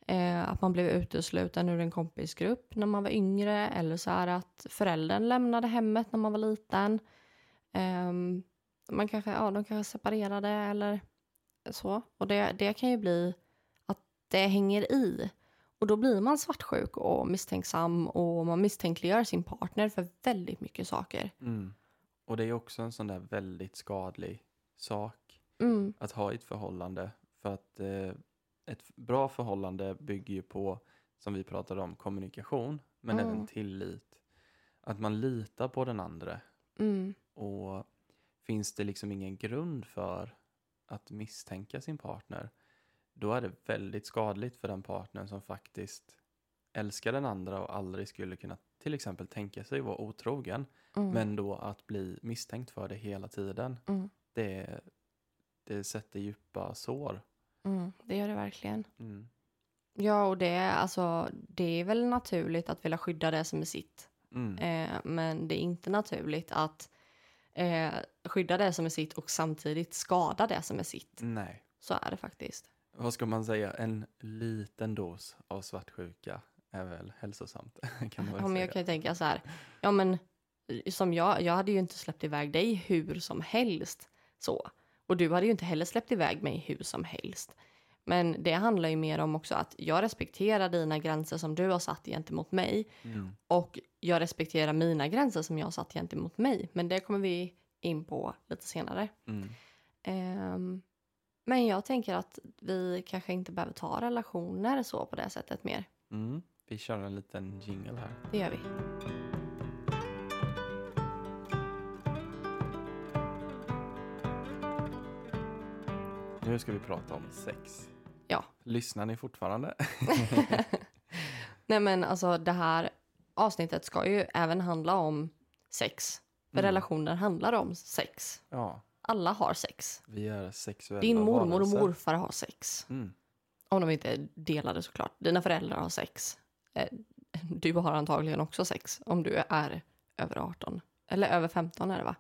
eh, att man blev utesluten ur en kompisgrupp när man var yngre eller så är att föräldern lämnade hemmet när man var liten. Ehm, man kanske, ja, de kanske separerade eller så. Och det, det kan ju bli att det hänger i. Och då blir man svartsjuk och misstänksam och man misstänkliggör sin partner för väldigt mycket saker. mm. Och det är också en sån där väldigt skadlig sak Mm, att ha i ett förhållande. För att eh, ett bra förhållande bygger ju på, som vi pratade om, kommunikation, men Mm. även tillit. Att man litar på den andra. mm, Och finns det liksom ingen grund för att misstänka sin partner, då är det väldigt skadligt för den partnern som faktiskt älskar den andra och aldrig skulle kunna till exempel tänka sig vara otrogen, mm, men då att bli misstänkt för det hela tiden, mm, det, det sätter djupa sår. mm, det gör det verkligen. Mm. Ja, och det är, alltså, det är väl naturligt att vilja skydda det som är sitt. Mm. Eh, men det är inte naturligt att eh, skydda det som är sitt och samtidigt skada det som är sitt. Nej. Så är det faktiskt. Vad ska man säga? En liten dos av svartsjuka är väl hälsosamt, [laughs] kan man väl Ja, men jag kan ju tänka så här, ja men som jag, jag hade ju inte släppt iväg dig hur som helst så. Och du hade ju inte heller släppt iväg mig hur som helst. Men det handlar ju mer om också att jag respekterar dina gränser som du har satt gentemot mig Mm. och jag respekterar mina gränser som jag har satt gentemot mig. Men det kommer vi in på lite senare. Mm. Ehm, men jag tänker att vi kanske inte behöver ta relationer så på det sättet mer. Mm. Vi kör en liten jingle här. Det gör vi. Nu ska vi prata om sex. Ja. Lyssnar ni fortfarande? [laughs] Nej men alltså det här avsnittet ska ju även handla om sex. För Mm. relationer handlar om sex. Ja, Alla har sex. vi är sexuella Din mormor och varelser. morfar har sex. Mm. Om de inte är delade såklart. Dina föräldrar har sex. Eh, Du har antagligen också sex om du är över 18. Eller över 15 är det va?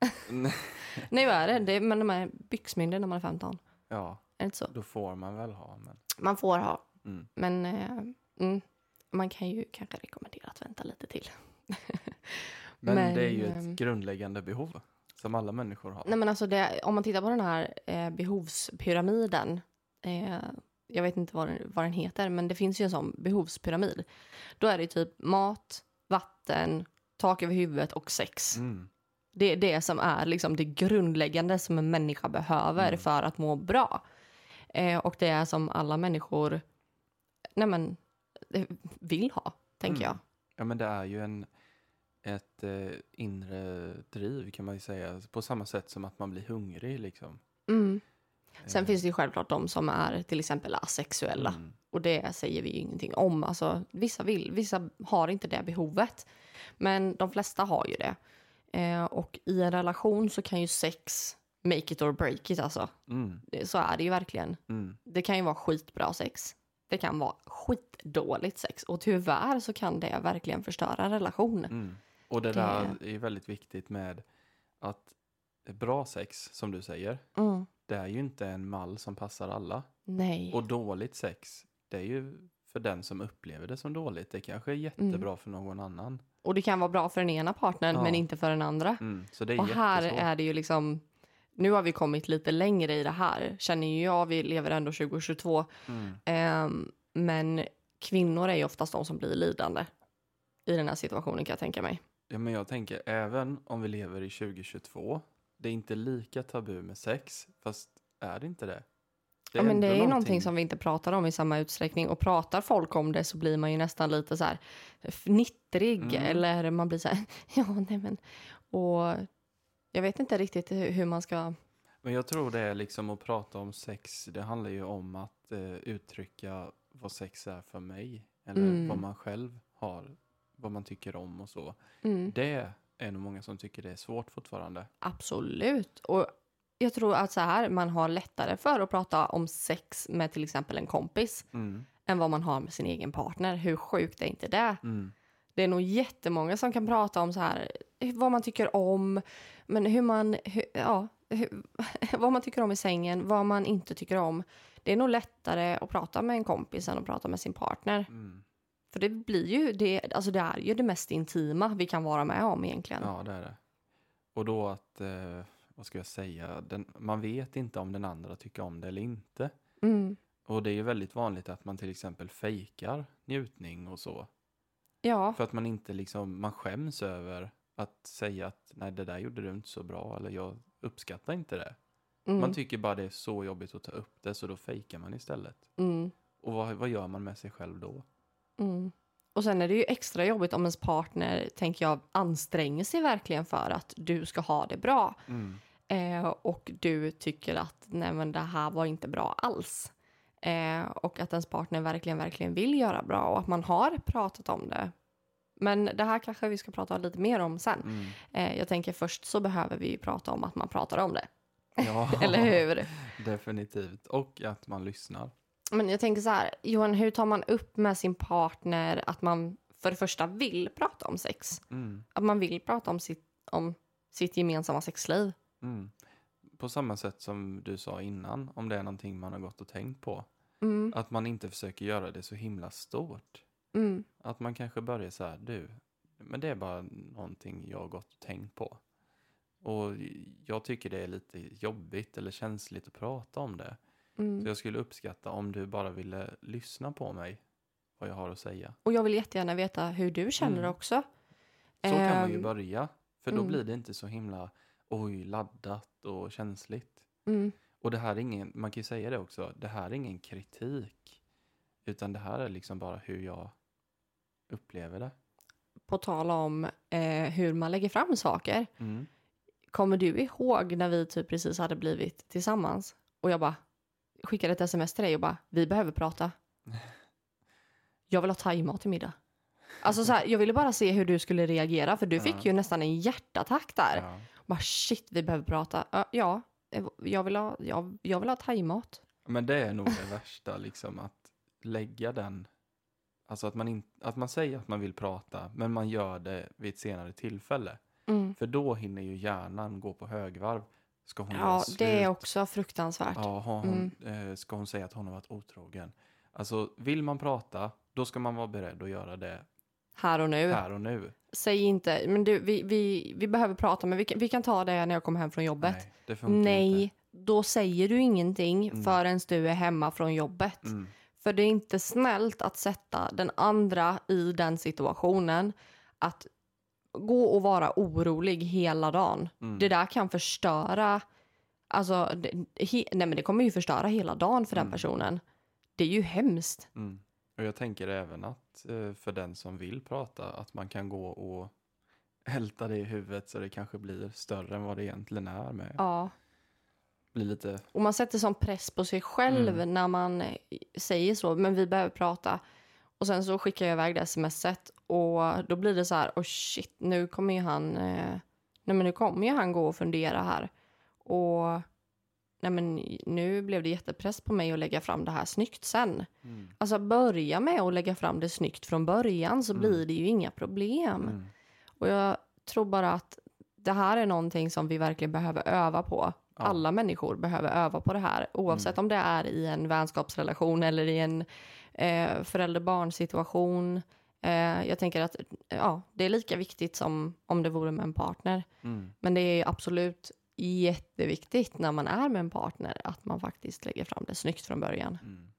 [laughs] Nej. Vad är det? det är, men de är byxmyndig när man är 15. Ja, Är det inte så? då får man väl ha. Men... Man får ha. Mm. Men eh, mm, man kan ju kanske rekommendera att vänta lite till. Men, [laughs] Men, det är ju ett grundläggande behov som alla människor har. Nej men alltså det, om man tittar på den här eh, behovspyramiden. Eh, jag vet inte vad den, vad den heter men det finns ju en sån behovspyramid. Då är det typ mat, vatten, tak över huvudet och sex. Mm. Det är det som är liksom det grundläggande som en människa behöver Mm. för att må bra. Eh, och det är som alla människor nej men, eh, vill ha, tänker Mm. jag. Ja, men det är ju en, ett eh, inre driv kan man ju säga. På samma sätt som att man blir hungrig liksom. Mm. Sen Eh, finns det ju självklart de som är till exempel asexuella. mm. Och det säger vi ju ingenting om. Alltså, vissa vill, vissa har inte det behovet. Men de flesta har ju det. Eh, och i en relation så kan ju sex make it or break it alltså. Mm, Det- Så är det ju verkligen. mm, Det kan ju vara skitbra sex. Det kan vara skitdåligt sex. Och tyvärr så kan det verkligen förstöra en relation. mm. Och det, Det- där är väldigt viktigt med att bra sex, som du säger, Mm. det är ju inte en mall som passar alla. Nej. Och dåligt sex, det är ju för den som upplever det som dåligt. Det kanske är jättebra för någon annan. Och det kan vara bra för den ena partnern Ja. men inte för den andra. Mm, Och här är det ju liksom, nu har vi kommit lite längre i det här, känner ju jag, vi lever ändå 2022. Mm, Ehm, men kvinnor är ju oftast de som blir lidande i den här situationen kan jag tänka mig. Ja, men jag tänker även om vi lever i 2022, det är inte lika tabu med sex, fast är det inte det? Ja, men det är ju någonting som vi inte pratar om i samma utsträckning och pratar folk om det så blir man ju nästan lite så här fnittrig Mm. eller man blir så här, [laughs] ja nej men, och jag vet inte riktigt hur hur man ska, Men jag tror det är liksom att prata om sex, det handlar ju om att eh, uttrycka vad sex är för mig. Eller Mm. vad man själv har, vad man tycker om och så. mm. Det är nog många som tycker det är svårt fortfarande. Absolut. Och jag tror att så här, man har lättare för att prata om sex med till exempel en kompis Mm. än vad man har med sin egen partner. Hur sjukt är inte det? Mm. Det är nog jättemånga som kan prata om så här, vad man tycker om, men hur man, hur, ja, hur, [laughs] vad man tycker om i sängen, vad man inte tycker om. Det är nog lättare att prata med en kompis än att prata med sin partner. Mm. För det blir ju, det, alltså det är ju det mest intima vi kan vara med om egentligen. Ja, det är det. Och då att, eh, vad ska jag säga, den, man vet inte om den andra tycker om det eller inte. Mm. Och det är ju väldigt vanligt att man till exempel fejkar njutning och så. Ja, För att man inte liksom, man skäms över att säga att nej det där gjorde du inte så bra eller jag uppskattar inte det. mm, Man tycker bara det är så jobbigt att ta upp det så då fejkar man istället. mm, Och vad, vad gör man med sig själv då? mm. Och sen är det ju extra jobbigt om ens partner, tänker jag, anstränger sig verkligen för att du ska ha det bra. Eh, och du tycker att nej men det här var inte bra alls. Eh, och att ens partner verkligen, verkligen vill göra bra och att man har pratat om det. Men det här kanske vi ska prata lite mer om sen. Mm. Eh, jag tänker först så behöver vi ju prata om att man pratar om det. Ja, [laughs] Eller hur? [laughs] Definitivt. Och att man lyssnar. Men jag tänker så här, Johan, hur tar man upp med sin partner att man för det första vill prata om sex? Mm. Att man vill prata om sitt, om sitt gemensamma sexliv? Mm. På samma sätt som du sa innan, om det är någonting man har gått och tänkt på. Mm, Att man inte försöker göra det så himla stort. mm, Att man kanske börjar så här, du, men det är bara någonting jag har gått och tänkt på. Och jag tycker det är lite jobbigt eller känsligt att prata om det. mm. Så jag skulle uppskatta om du bara ville lyssna på mig, vad jag har att säga. Och jag vill jättegärna veta hur du känner Mm. också. Så kan man ju Ehm, börja. För då mm. blir det inte så himla, oj, laddat och känsligt. Mm, Och det här är ingen, man kan ju säga det också, det här är ingen kritik. Utan det här är liksom bara hur jag upplever det. på tal om eh, hur man lägger fram saker. Mm. Kommer du ihåg när vi typ precis hade blivit tillsammans? Och jag bara skickade ett sms till dig och bara, vi behöver prata. [laughs] Jag vill ha thaimat till middag. Alltså så här, jag ville bara se hur du skulle reagera för du fick Ja. ju nästan en hjärtattack där. Ja. Bara shit, vi behöver prata. Ja, ja eh, jag vill ha, jag, jag vill ha thaimat. Men det är nog det värsta, liksom att lägga den, alltså att man, in, att man säger att man vill prata, men man gör det vid ett senare tillfälle. Mm. För då hinner ju hjärnan gå på högvarv. Ska hon Ja, det är också fruktansvärt. Ja, hon, eh, ska hon säga att hon har varit otrogen? Alltså, vill man prata, då ska man vara beredd att göra det Här och nu. här och nu. Säg inte, men du, vi, vi, vi behöver prata, men vi kan, vi kan ta det när jag kommer hem från jobbet. Nej, det funkar Nej, inte. då säger du ingenting Mm. förrän du är hemma från jobbet. Mm, För det är inte snällt att sätta den andra i den situationen. Att gå och vara orolig hela dagen. mm, Det där kan förstöra, alltså, det, he, nej men det kommer ju förstöra hela dagen för den Mm. personen. Det är ju hemskt. Och jag tänker även att eh, för den som vill prata, att man kan gå och älta det i huvudet så det kanske blir större än vad det egentligen är med. Ja. Blir lite, Och man sätter sån press på sig själv Mm. när man eh, säger så, men vi behöver prata. Och sen så skickar jag iväg det smset och då blir det så här, oh shit, nu kommer ju han, eh, nej men nu kommer ju han gå och fundera här. Och nej men, nu blev det jättepress på mig att lägga fram det här snyggt sen. Mm. Alltså börja med att lägga fram det snyggt från början så Mm. blir det ju inga problem. Mm. Och jag tror bara att det här är någonting som vi verkligen behöver öva på. Ja. Alla människor behöver öva på det här oavsett Mm. om det är i en vänskapsrelation eller i en eh, förälder-barn-situation. Eh, jag tänker att ja, det är lika viktigt som om det vore med en partner. Mm. Men det är absolut jätteviktigt när man är med en partner att man faktiskt lägger fram det snyggt från början. Mm.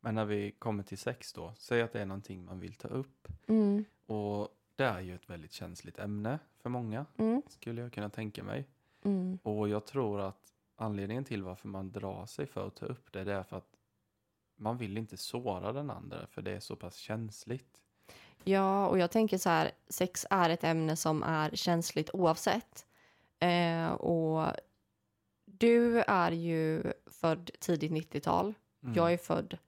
Men när vi kommer till sex då, säg att det är någonting man vill ta upp. Mm, Och det är ju ett väldigt känsligt ämne för många, mm, skulle jag kunna tänka mig. mm, Och jag tror att anledningen till varför man drar sig för att ta upp det, det är för att man vill inte såra den andra, för det är så pass känsligt. Ja, och jag tänker så här, sex är ett ämne som är känsligt oavsett. Eh, och du är ju född tidigt 90-tal. Mm. Jag är född,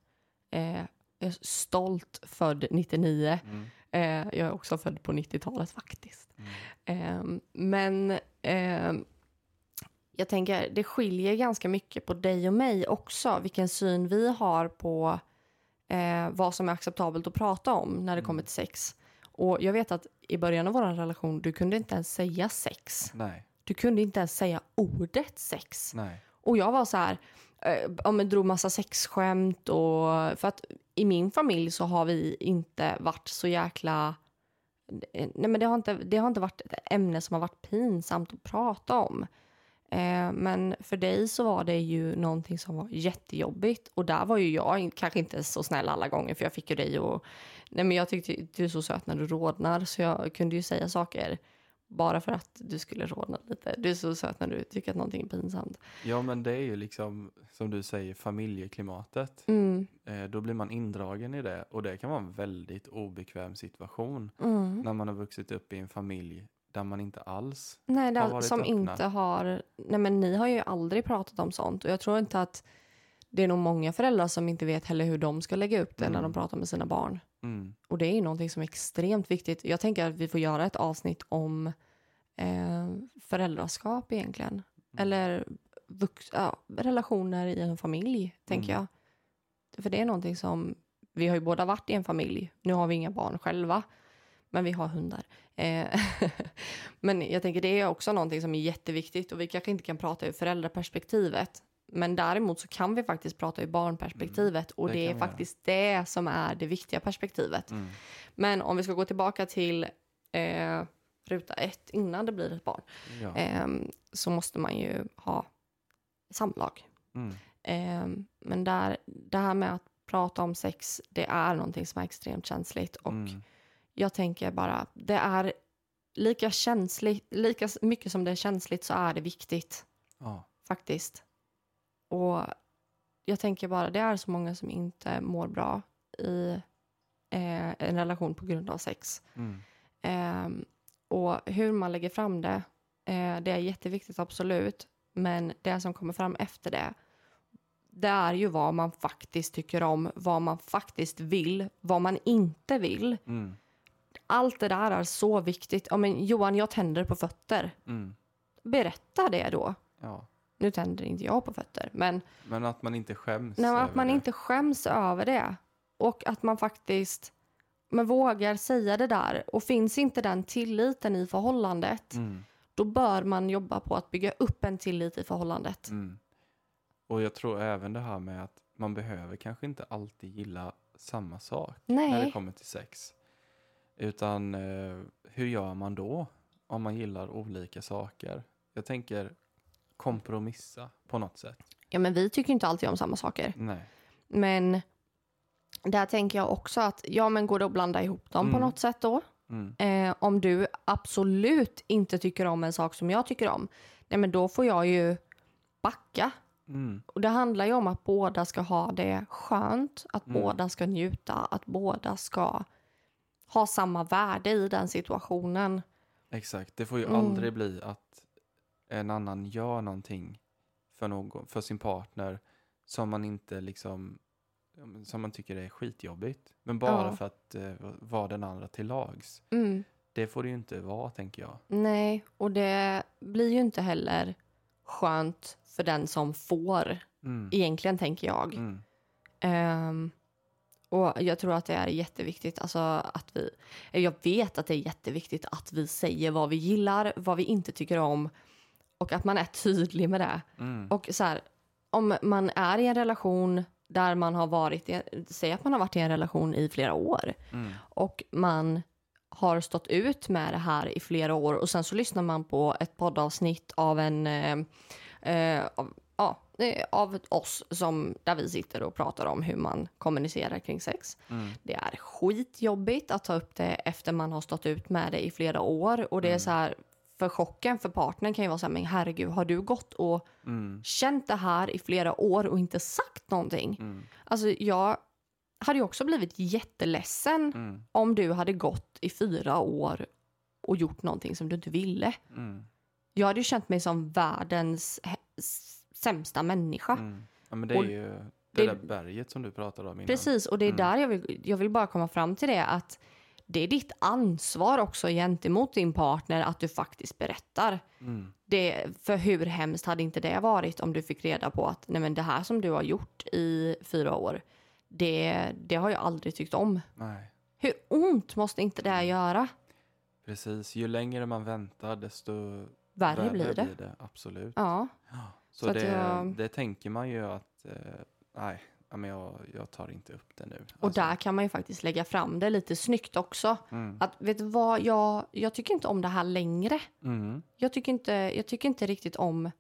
eh, jag är stolt född 99. Mm. Eh, jag är också född på 90-talet faktiskt. Mm. Eh, men eh, jag tänker, det skiljer ganska mycket på dig och mig också, vilken syn vi har på eh, vad som är acceptabelt att prata om när det Mm. kommer till sex. Och jag vet att i början av vår relation, du kunde inte ens säga sex. Nej, Du kunde inte ens säga ordet sex. nej. Och jag var så här, eh, ja, men drog massa sexskämt och för att i min familj så har vi inte varit så jäkla eh, Nej, men det har, inte, det har inte varit ett ämne som har varit pinsamt att prata om. Eh, men för dig så var det ju någonting som var jättejobbigt. Och där var ju jag kanske inte så snäll alla gånger för jag fick ju dig och Nej men jag tyckte du är så söt när du rodnar så jag kunde ju säga saker bara för att du skulle rodna lite. Du är så söt när du tycker att någonting är pinsamt. Ja, men det är ju liksom, som du säger, familjeklimatet. Mm, Eh, då blir man indragen i det och det kan vara en väldigt obekväm situation mm. när man har vuxit upp i en familj där man inte alls Nej, har det, varit som öppna. inte har... Nej, men ni har ju aldrig pratat om sånt. Och jag tror inte att det är nog många föräldrar som inte vet heller hur de ska lägga upp det när Mm. de pratar med sina barn. Mm. Det är ju någonting som är extremt viktigt. Jag tänker att vi får göra ett avsnitt om eh, föräldraskap egentligen. Mm. Eller vux, ja, relationer i en familj, tänker Mm. jag. För det är någonting som... Vi har ju båda varit i en familj. Nu har vi inga barn själva. Men vi har hundar. Eh, [laughs] men jag tänker det är också någonting som är jätteviktigt. Och vi kanske inte kan prata ur föräldraperspektivet. Men däremot så kan vi faktiskt prata ur barnperspektivet. och det det, är vi göra. faktiskt det som är det viktiga perspektivet. Mm. Men om vi ska gå tillbaka till eh, ruta ett innan det blir ett barn. Ja. ehm, så måste man ju ha samlag. Mm. Ehm, men där, det här med att prata om sex, det är någonting som är extremt känsligt. Och Mm. jag tänker bara, det är lika känsligt, lika mycket som det är känsligt så är det viktigt Ja. faktiskt. Och jag tänker bara, det är så många som inte mår bra i eh, en relation på grund av sex. Mm. Ehm, och hur man lägger fram det, eh, det är jätteviktigt absolut. Men det som kommer fram efter det, det är ju vad man faktiskt tycker om, vad man faktiskt vill, vad man inte vill. Mm. Allt det där är så viktigt. Ja, men Johan, jag tänder på fötter. Mm. Berätta det då. Ja. Nu tänder inte jag på fötter, men Men att man inte skäms. nej, men att man det. inte skäms över det. Och att man faktiskt man vågar säga det där. Och finns inte den tilliten i förhållandet, Mm. då bör man jobba på att bygga upp en tillit i förhållandet. Mm. Och jag tror även det här med att man behöver kanske inte alltid gilla samma sak när det Nej, kommer till sex. Utan eh, hur gör man då om man gillar olika saker? Jag tänker kompromissa på något sätt. ja, men vi tycker inte alltid om samma saker. Nej. Men där tänker jag också att, ja men går det att blanda ihop dem på Mm. något sätt då? Mm. Eh, om du absolut inte tycker om en sak som jag tycker om, nej men då får jag ju backa. Mm. Och det handlar ju om att båda ska ha det skönt, att Mm. båda ska njuta, att båda ska ha samma värde i den situationen. Exakt. Det får ju Mm. aldrig bli att en annan gör någonting för, någon, för sin partner som man inte liksom som man tycker är skitjobbigt. Men bara Ja. för att eh, vara den andra till lags. Mm. Det får det ju inte vara, tänker jag. Nej, och det blir ju inte heller skönt för den som får, Mm. egentligen tänker jag. Mm. Ehm, och jag tror att det är jätteviktigt, alltså att vi, jag vet att det är jätteviktigt att vi säger vad vi gillar, vad vi inte tycker om och att man är tydlig med det. Mm. Och så här, om man är i en relation där man har varit, i, säg att man har varit i en relation i flera år Mm. och man har stått ut med det här i flera år och sen så lyssnar man på ett poddavsnitt av en eh, eh, av, ja, eh, av oss som där vi sitter och pratar om hur man kommunicerar kring sex. Mm. Det är skitjobbigt att ta upp det efter man har stått ut med det i flera år och det är så här för chocken för partnern kan ju vara så här, men herregud, har du gått och Mm. känt det här i flera år och inte sagt någonting? Mm. Alltså jag hade ju också blivit jätteledsen Mm. om du hade gått i fyra år och gjort någonting som du inte ville. Mm. Jag hade ju känt mig som världens sämsta människa. Mm. Ja, men det är Och ju det, det- där berget som du pratade om innan. Precis, och det är Mm. där jag vill, jag vill bara komma fram till det att det är ditt ansvar också gentemot din partner att du faktiskt berättar. Mm. Det, för hur hemskt hade inte det varit om du fick reda på att nej men det här som du har gjort i fyra år, det, det har jag aldrig tyckt om. Nej, Hur ont måste inte det göra? precis. Ju längre man väntar desto Värre blir det. Absolut. Ja, Så, Så det, jag- det tänker man ju att, eh, nej, ja, men jag, jag tar inte upp det nu. och Alltså, där kan man ju faktiskt lägga fram det lite snyggt också. Mm. Att vet du vad, jag, jag tycker inte om det här längre. Mm. Jag tycker inte, jag tycker inte riktigt om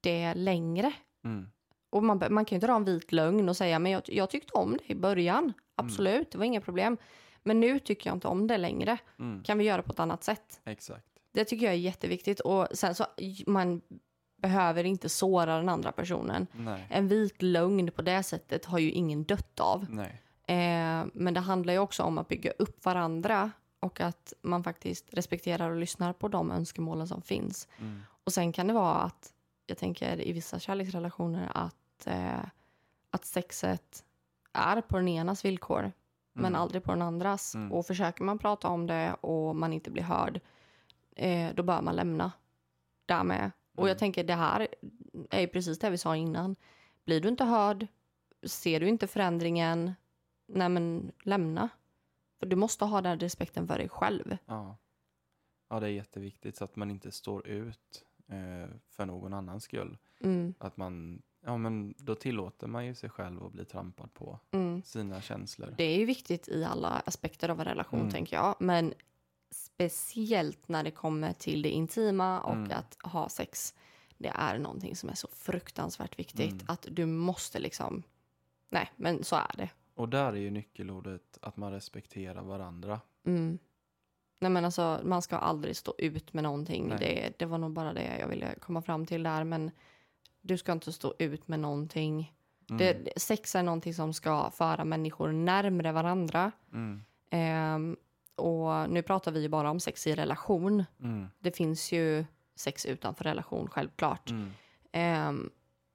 det längre. Mm. Och man, man kan ju inte dra en vit lögn och säga men jag, jag tyckte om det i början. Absolut, det var inga problem. Men nu tycker jag inte om det längre. Mm. Kan vi göra på ett annat sätt? Exakt. Det tycker jag är jätteviktigt. Och sen så, man behöver inte såra den andra personen. Nej. En vit lögn på det sättet har ju ingen dött av. Eh, men det handlar ju också om att bygga upp varandra och att man faktiskt respekterar och lyssnar på de önskemålen som finns. Mm. Och sen kan det vara att, jag tänker i vissa kärleksrelationer att, eh, att sexet är på den enas villkor men Mm. aldrig på den andras. Mm. Och försöker man prata om det och man inte blir hörd, eh, då bör man lämna därmed. Och Mm. jag tänker det här är ju precis det vi sa innan. Blir du inte hörd, ser du inte förändringen, nej men lämna. För du måste ha den respekten för dig själv. Ja. ja, det är jätteviktigt så att man inte står ut eh, för någon annans skull. Mm, Att man, ja men då tillåter man ju sig själv att bli trampad på mm. sina känslor. Det är ju viktigt i alla aspekter av en relation, Mm. tänker jag. Men speciellt när det kommer till det intima och Mm. att ha sex. Det är någonting som är så fruktansvärt viktigt Mm. att du måste liksom... Nej, men så är det. Och där är ju nyckelordet att man respekterar varandra. Mm. Nej, men alltså, man ska aldrig stå ut med någonting. Det, det var nog bara det jag ville komma fram till där. Men du ska inte stå ut med någonting. Mm. Det, sex är någonting som ska föra människor närmre varandra. Mm. Ehm, och nu pratar vi ju bara om sex i relation. Mm. Det finns ju sex utanför relation, självklart. Mm. Ehm,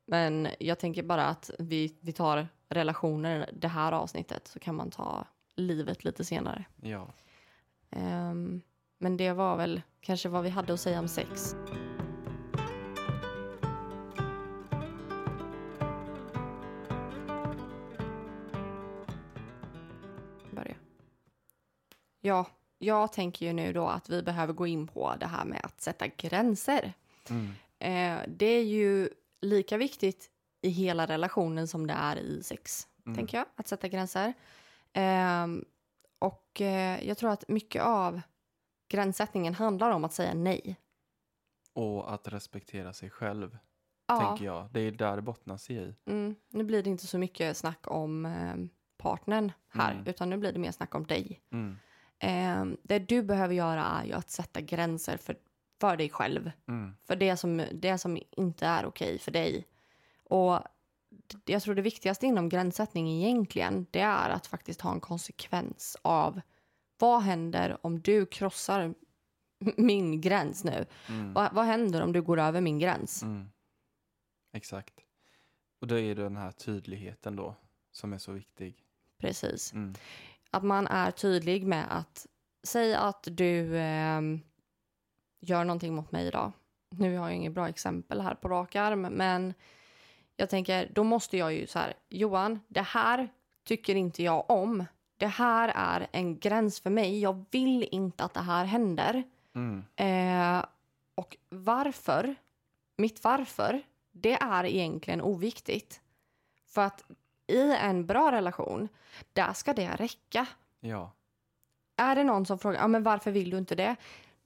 men jag tänker bara att vi, vi tar relationer det här avsnittet så kan man ta livet lite senare. Ja. Ehm, men det var väl kanske vad vi hade att säga om sex. Ja, jag tänker ju nu då att vi behöver gå in på det här med att sätta gränser. Mm. Eh, det är ju lika viktigt i hela relationen som det är i sex, Mm. tänker jag, att sätta gränser. Ehm, och eh, jag tror att mycket av gränssättningen handlar om att säga nej. Och att respektera sig själv, Ja, tänker jag. Det är där det bottnas i. mm, nu blir det inte så mycket snack om eh, partnern här, Mm. utan nu blir det mer snack om dig. Ehm, det du behöver göra är ju att sätta gränser för, för dig själv. Mm. för det som, det som inte är okej för dig. Och jag tror det viktigaste inom gränssättning egentligen, det är att faktiskt ha en konsekvens av vad händer om du krossar [laughs] min gräns nu? Mm. Vad, vad händer om du går över min gräns? Mm. Exakt. Och då är det den här tydligheten då som är så viktig. Precis. Mm. Att man är tydlig med att säga att du ehm, gör någonting mot mig idag nu har jag inget bra exempel här på rak arm, men jag tänker, då måste jag ju så här, Johan, det här tycker inte jag om. Det här är en gräns för mig. Jag vill inte att det här händer. Mm. Eh, och varför, mitt varför, det är egentligen oviktigt. För att i en bra relation, där ska det räcka. Ja. Är det någon som frågar, ja men varför vill du inte det?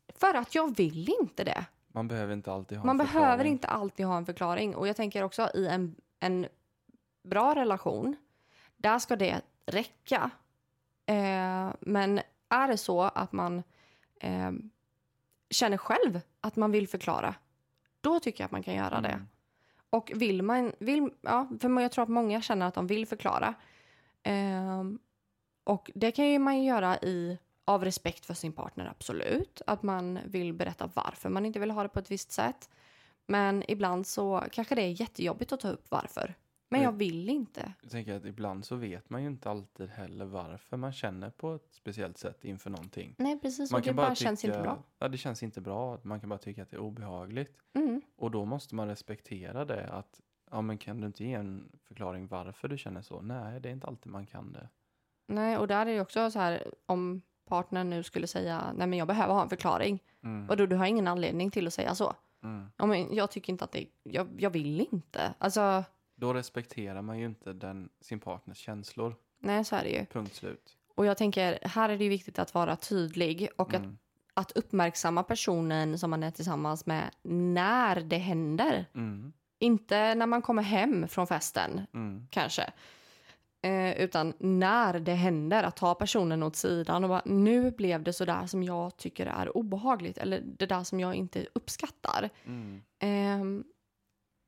För att jag vill inte det. Man behöver inte alltid ha Man en behöver förklaring. inte alltid ha en förklaring. Och jag tänker också i en, en bra relation, där ska det räcka. Eh, men är det så att man eh, känner själv att man vill förklara, då tycker jag att man kan göra det. Och vill man, vill, ja, för jag tror att många känner att de vill förklara. Ehm, och det kan ju man göra i, av respekt för sin partner, absolut. Att man vill berätta varför man inte vill ha det på ett visst sätt. Men ibland så kanske det är jättejobbigt att ta upp varför. Men jag vill inte. Jag tänker att ibland så vet man ju inte alltid heller varför man känner på ett speciellt sätt inför någonting. Nej, precis. Man och det bara känns inte bra. Ja, det känns inte bra. Man kan bara tycka att det är obehagligt. Mm. Och då måste man respektera det. Att, ja men kan du inte ge en förklaring varför du känner så? Nej, det är inte alltid man kan det. Nej, och där är det också så här om partnern nu skulle säga nej men jag behöver ha en förklaring. Mm. Och då du har ingen anledning till att säga så. Mm. Ja, men jag tycker inte att det, jag, jag vill inte. Alltså, Då respekterar man ju inte den, sin partners känslor. nej så är det ju. Punkt slut. Och jag tänker, här är det ju viktigt att vara tydlig och att, Mm. att uppmärksamma personen som man är tillsammans med när det händer. Mm. Inte när man kommer hem från festen, Mm. kanske. Eh, utan när det händer, att ta personen åt sidan och bara nu blev det så där som jag tycker är obehagligt eller det där som jag inte uppskattar. Mm.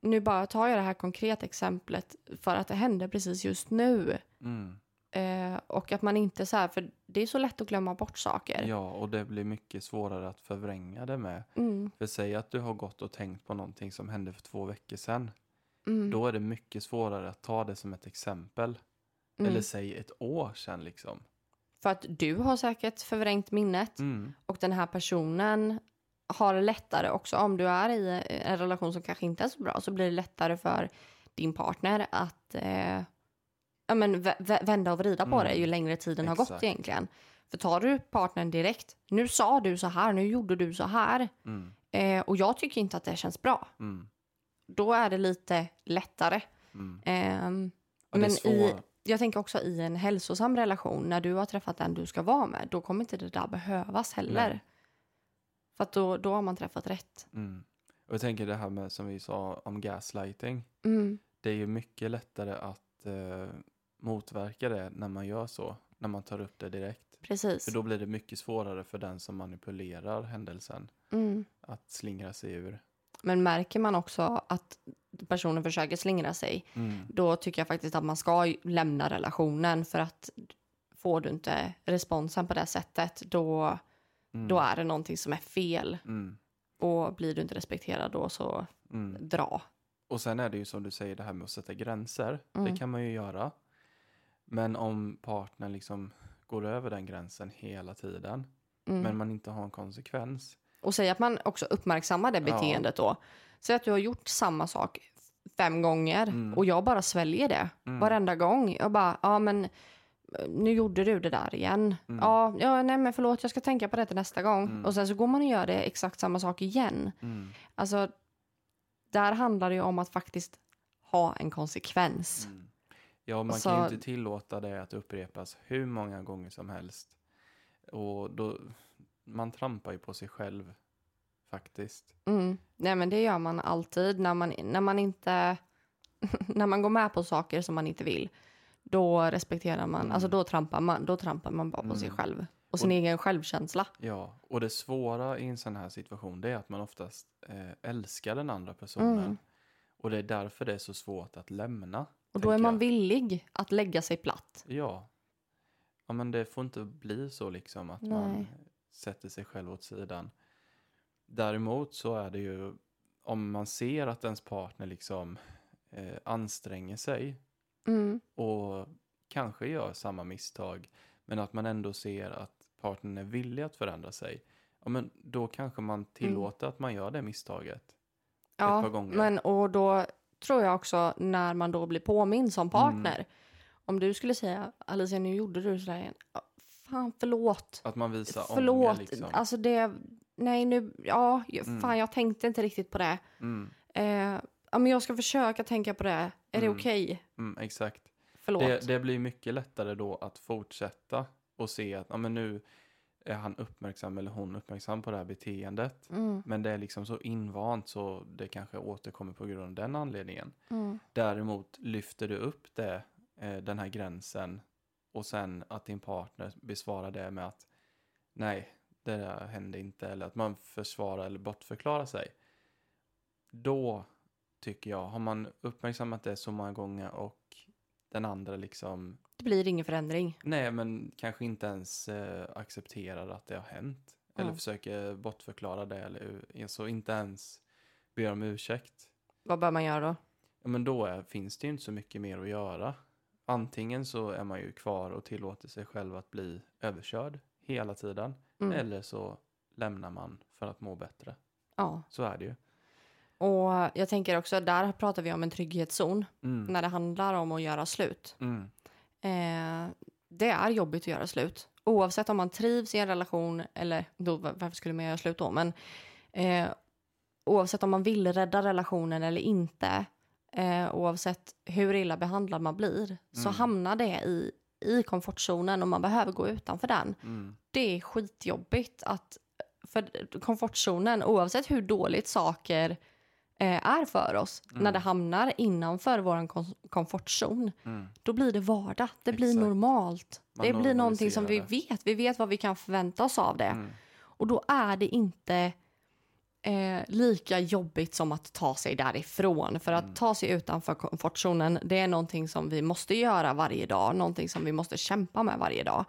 Nu bara tar jag det här konkreta exemplet för att det hände precis just nu. Mm. Eh, och att man inte så här, för det är så lätt att glömma bort saker. Ja, och det blir mycket svårare att förvränga det med. Mm, För säg att du har gått och tänkt på någonting som hände för två veckor sedan. mm, Då är det mycket svårare att ta det som ett exempel. mm. Eller säg ett år sedan liksom. För att du har säkert förvrängt minnet Mm. och den här personen har det lättare också om du är i en relation som kanske inte är så bra så blir det lättare för din partner att eh, ja, men vä- vä- vända och vrida på Mm. det ju längre tiden har gått egentligen. För tar du partnern direkt, nu sa du så här, nu gjorde du så här Mm. eh, och jag tycker inte att det känns bra. Mm. Då är det lite lättare. Är men i, jag tänker också i en hälsosam relation, när du har träffat den du ska vara med, då kommer inte det där behövas heller. Nej. För att då, då har man träffat rätt. Mm. Och jag tänker det här med som vi sa om gaslighting. Mm. Det är ju mycket lättare att eh, motverka det när man gör så. När man tar upp det direkt. Precis. För då blir det mycket svårare för den som manipulerar händelsen Mm. att slingra sig ur. Men märker man också att personen försöker slingra sig, Mm. då tycker jag faktiskt att man ska lämna relationen för att får du inte responsen på det sättet, då, Mm. då är det någonting som är fel. Mm. Och blir du inte respekterad då så Mm. dra. Och sen är det ju som du säger det här med att sätta gränser. Mm. Det kan man ju göra. Men om partnern liksom går över den gränsen hela tiden. Mm. Men man inte har en konsekvens. Och säg att man också uppmärksammar det Ja. beteendet då. Säg att du har gjort samma sak fem gånger Mm. och jag bara sväljer det Mm. varenda gång. Jag bara, ja men nu gjorde du det där igen. Mm. Ja, ja, nej men förlåt, jag ska tänka på det till nästa gång. Mm. Och sen så går man och gör det exakt samma sak igen. Mm. Alltså, där handlar det ju om att faktiskt ha en konsekvens. Mm. Ja, man Alltså- kan ju inte tillåta det att upprepas hur många gånger som helst. Och då, man trampar ju på sig själv faktiskt. Mm. Nej men det gör man alltid när man, när man inte [laughs] när man går med på saker som man inte vill. Då respekterar man, Mm. alltså då trampar man, då trampar man bara på sig Mm. själv. Och sin Och- egen självkänsla. Ja, och det svåra i en sån här situation det är att man oftast eh, älskar den andra personen. Mm. Och det är därför det är så svårt att lämna. Och då är man jag. villig att lägga sig platt. Ja. Ja, men det får inte bli så liksom att man Nej. sätter sig själv åt sidan. Däremot så är det ju om man ser att ens partner liksom eh, anstränger sig Mm. och kanske gör samma misstag men att man ändå ser att partnern är villig att förändra sig Ja, men då kanske man tillåter att man gör det misstaget. Ja, par gånger. men och då tror jag också när man då blir påmind som partner. Om du skulle säga Alicia nu gjorde du sådär igen. Fan förlåt. Att man visar Förlåt. ånger liksom. Alltså det, nej nu, ja, Mm. fan jag tänkte inte riktigt på det. Mm, Eh, ja men jag ska försöka tänka på det. Är det Mm. okej? mm, exakt. Förlåt. Det, det blir mycket lättare då att fortsätta och se att ja, men nu är han uppmärksam eller hon uppmärksam på det här beteendet. Mm, Men det är liksom så invant så det kanske återkommer på grund av den anledningen. mm, Däremot lyfter du upp det, eh, den här gränsen och sen att din partner besvarar det med att nej, det där hände inte eller att man försvarar eller bortförklarar sig. Då tycker jag, har man uppmärksammat det så många gånger och den andra liksom, det blir ingen förändring. nej men kanske inte ens eh, accepterar att det har hänt. Eller Mm. försöker bortförklara det eller så inte ens ber om ursäkt. Vad bör man göra då? Ja, men då är, finns det ju inte så mycket mer att göra. Antingen så är man ju kvar och tillåter sig själv att bli överkörd hela tiden. Mm. Eller så lämnar man för att må bättre. Ja. Så är det ju. Och jag tänker också, där pratar vi om en trygghetszon Mm. när det handlar om att göra slut. Mm. Eh, det är jobbigt att göra slut. Oavsett om man trivs i en relation eller då, var- varför skulle man göra slut då? Men eh, oavsett om man vill rädda relationen eller inte, eh, oavsett hur illa behandlad man blir, så Mm. hamnar det i, i komfortzonen och man behöver gå utanför den. Mm. Det är skitjobbigt att, för komfortzonen, oavsett hur dåligt saker är för oss, Mm. när det hamnar innanför vår kom- komfortzon, Mm. då blir det vardag. Det blir Exakt. normalt. Man det blir någonting som vi vet. Vi vet vad vi kan förvänta oss av det. Mm. Och då är det inte eh, lika jobbigt som att ta sig därifrån. För att Mm. ta sig utanför komfortzonen, det är någonting som vi måste göra varje dag. Någonting som vi måste kämpa med varje dag.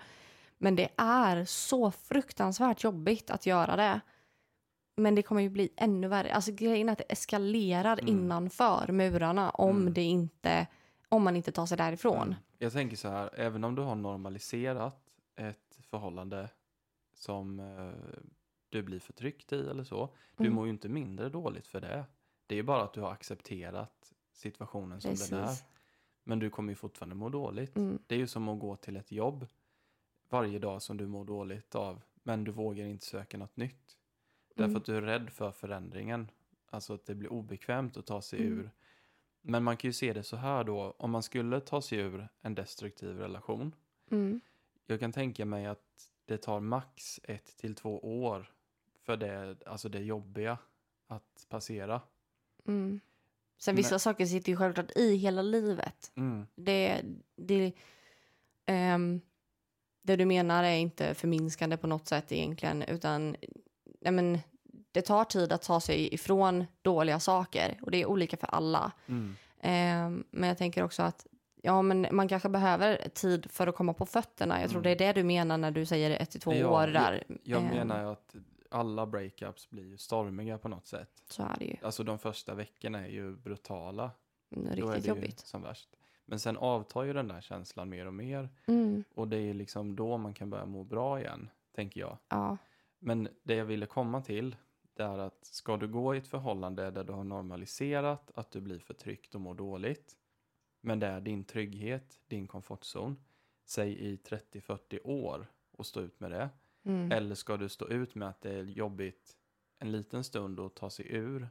Men det är så fruktansvärt jobbigt att göra det. Men det kommer ju bli ännu värre. Alltså grejen är att det eskalerar Mm. innanför murarna om Mm. det inte om man inte tar sig därifrån. Jag tänker så här, även om du har normaliserat ett förhållande som eh, du blir förtryckt i eller så, du Mm. mår ju inte mindre dåligt för det. Det är ju bara att du har accepterat situationen som den är. Precis. Men du kommer ju fortfarande må dåligt. Mm. Det är ju som att gå till ett jobb varje dag som du mår dåligt av, men du vågar inte söka något nytt. Därför Mm. att du är rädd för förändringen. Alltså att det blir obekvämt att ta sig Mm. ur. Men man kan ju se det så här då, om man skulle ta sig ur en destruktiv relation. Mm. Jag kan tänka mig att det tar max ett till två år för det, alltså det jobbiga att passera. Mm. Sen vissa Men- saker sitter ju självklart i hela livet. Mm, Det, det, ehm, det du menar är inte förminskande på något sätt egentligen, utan nej men, det tar tid att ta sig ifrån dåliga saker och det är olika för alla. mm, Ehm, men jag tänker också att ja, men man kanske behöver tid för att komma på fötterna. Jag tror Mm. det är det du menar när du säger ett till två Ja, år jag- där. Jag Ehm, menar ju att alla breakups blir ju stormiga på något sätt. Så är det ju. Alltså de första veckorna är ju brutala. Mm, Då är Riktigt det jobbigt. som värst. Men sen avtar ju den där känslan mer och mer. Mm, Och det är liksom då man kan börja må bra igen, tänker jag. ja. Men det jag ville komma till, det är att ska du gå i ett förhållande där du har normaliserat att du blir förtryckt och mår dåligt, men det är din trygghet, din komfortzon, säg i 30-40 år och stå ut med det. Mm. Eller ska du stå ut med att det är jobbigt en liten stund och ta sig ur,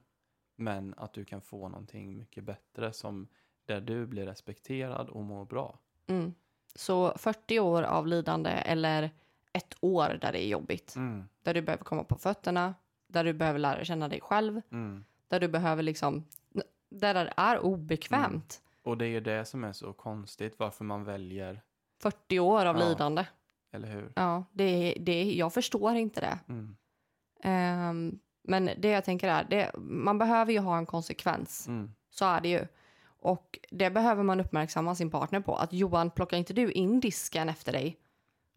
men att du kan få någonting mycket bättre som där du blir respekterad och mår bra. Mm. Så 40 år av lidande eller ett år där det är jobbigt. Mm, Där du behöver komma på fötterna, där du behöver lära känna dig själv, mm. där du behöver liksom, där det är obekvämt. Och det är ju det som är så konstigt, varför man väljer, 40 år av Ja. lidande. eller hur? Ja, det, det, jag förstår inte det. Mm, Ehm, men det jag tänker är, det, man behöver ju ha en konsekvens. mm, Så är det ju. Och det behöver man uppmärksamma sin partner på. Att Johan, plockar inte du in disken efter dig?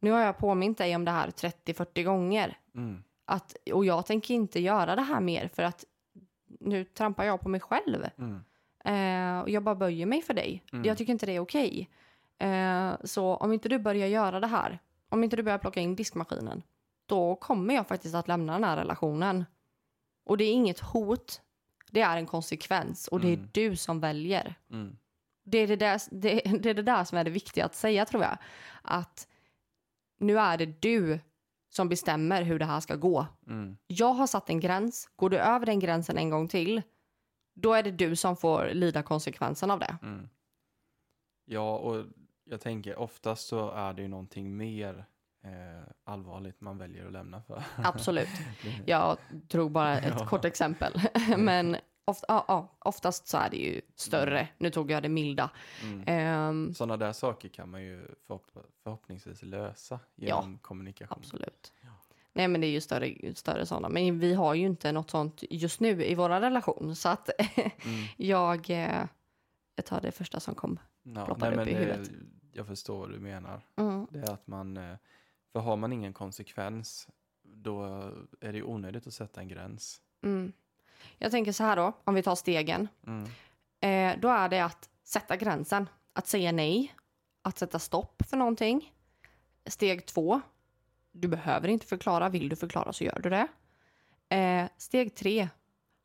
Nu har jag påmint dig om det här 30-40 gånger. mm, Att, och jag tänker inte göra det här mer för att nu trampar jag på mig själv. mm, Eh, och jag bara böjer mig för dig. Mm. Jag tycker inte det är okej. Eh, så om inte du börjar göra det här, om inte du börjar plocka in diskmaskinen, då kommer jag faktiskt att lämna den här relationen. Och det är inget hot. Det är en konsekvens och det är Mm. du som väljer. Mm. Det är det, där, det, [laughs] det är det där som är det viktiga att säga tror jag. Att nu är det du som bestämmer hur det här ska gå. Mm. Jag har satt en gräns. Går du över den gränsen en gång till, då är det du som får lida konsekvensen av det. Mm. Ja, och jag tänker oftast så är det ju någonting mer eh, allvarligt man väljer att lämna för. Absolut. [laughs] Jag drog bara ett [laughs] Ja. kort exempel. Men ofta, ja, ja, oftast så är det ju större. Nu tog jag det milda. Mm. Ehm, Sådana där saker kan man ju förhopp- förhoppningsvis lösa genom kommunikation. absolut. Nej men det är ju större, större sådana. Men vi har ju inte något sånt just nu i vår relation. Så att [laughs] Mm. jag, eh, jag tar det första som kom. Ja, ploppar nej, upp i eh, huvudet. Jag förstår vad du menar. Mm. Det är att man, eh, för har man ingen konsekvens, då är det onödigt att sätta en gräns. Mm. Jag tänker så här då, om vi tar stegen. Mm. Eh, då är det att sätta gränsen. Att säga nej. Att sätta stopp för någonting. Steg två. Du behöver inte förklara. Vill du förklara så gör du det. Eh, steg tre.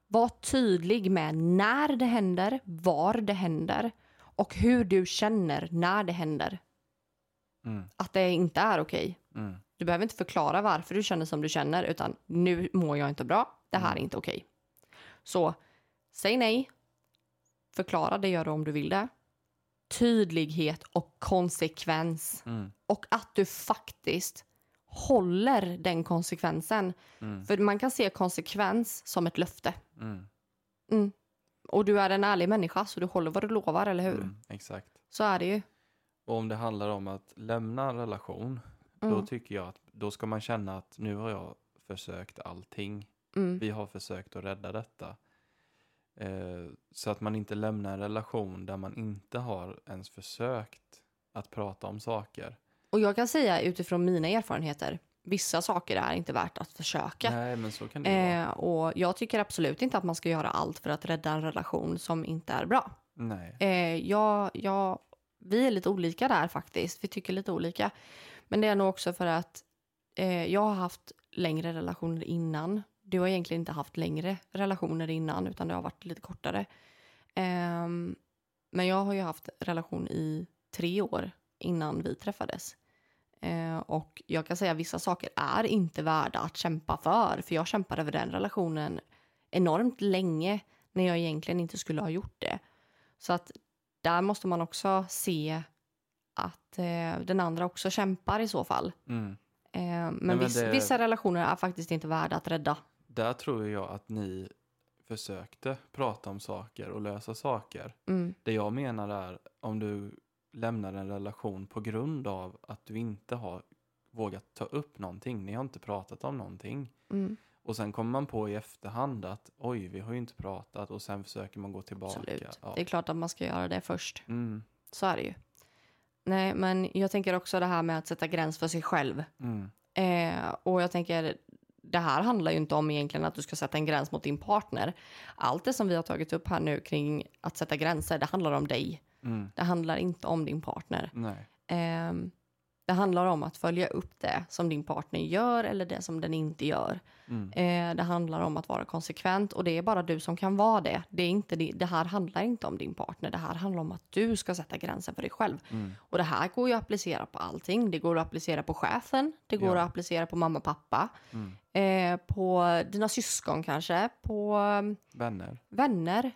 Var tydlig med när det händer, var det händer och hur du känner när det händer. Mm. Att det inte är okej. Mm. Du behöver inte förklara varför du känner som du känner utan nu mår jag inte bra. Det här är Mm. inte okej. Så säg nej. Förklara, det gör du om du vill det. Tydlighet och konsekvens. Mm. Och att du faktiskt håller den konsekvensen. Mm. För man kan se konsekvens som ett löfte. Mm. Mm. Och du är en ärlig människa så du håller vad du lovar, eller hur? Mm. Exakt. Så är det ju. Och om det handlar om att lämna en relation, då Mm. tycker jag att då ska man känna att nu har jag försökt allting. Mm. Vi har försökt att rädda detta. Eh, så att man inte lämnar en relation där man inte har ens försökt att prata om saker. Och jag kan säga utifrån mina erfarenheter, vissa saker är inte värt att försöka. Nej, men så kan det vara. Eh, och jag tycker absolut inte att man ska göra allt för att rädda en relation som inte är bra. Nej. Eh, jag, jag, vi är lite olika där faktiskt. Vi tycker lite olika. Men det är nog också för att eh, jag har haft längre relationer innan. Du har egentligen inte haft längre relationer innan utan det har varit lite kortare. Ehm, men jag har ju haft relation i tre år innan vi träffades. Eh, och jag kan säga att vissa saker är inte värda att kämpa för. För jag kämpade över den relationen enormt länge när jag egentligen inte skulle ha gjort det. Så att där måste man också se att eh, den andra också kämpar i så fall. Mm. Eh, men men viss, det- vissa relationer är faktiskt inte värda att rädda. Där tror jag att ni försökte prata om saker och lösa saker. Mm, Det jag menar är om du lämnar en relation på grund av att du inte har vågat ta upp någonting. Ni har inte pratat om någonting. mm, Och sen kommer man på i efterhand att oj, vi har ju inte pratat och sen försöker man gå tillbaka. absolut. Ja. Det är klart att man ska göra det först. Mm, Så är det ju. Nej, men jag tänker också det här med att sätta gräns för sig själv. mm, Eh, och jag tänker, det här handlar ju inte om egentligen att du ska sätta en gräns mot din partner. Allt det som vi har tagit upp här nu kring att sätta gränser, det handlar om dig. mm, Det handlar inte om din partner. nej. Det handlar om att följa upp det som din partner gör eller det som den inte gör. Mm, Eh, det handlar om att vara konsekvent och det är bara du som kan vara det. Det, är inte, det, här handlar inte om din partner. Det här handlar om att du ska sätta gränsen för dig själv. mm, Och det här går ju att applicera på allting. Det går att applicera på chefen. Det går Ja. att applicera på mamma och pappa. mm. Eh, på dina syskon kanske. På um, Vänner. vänner.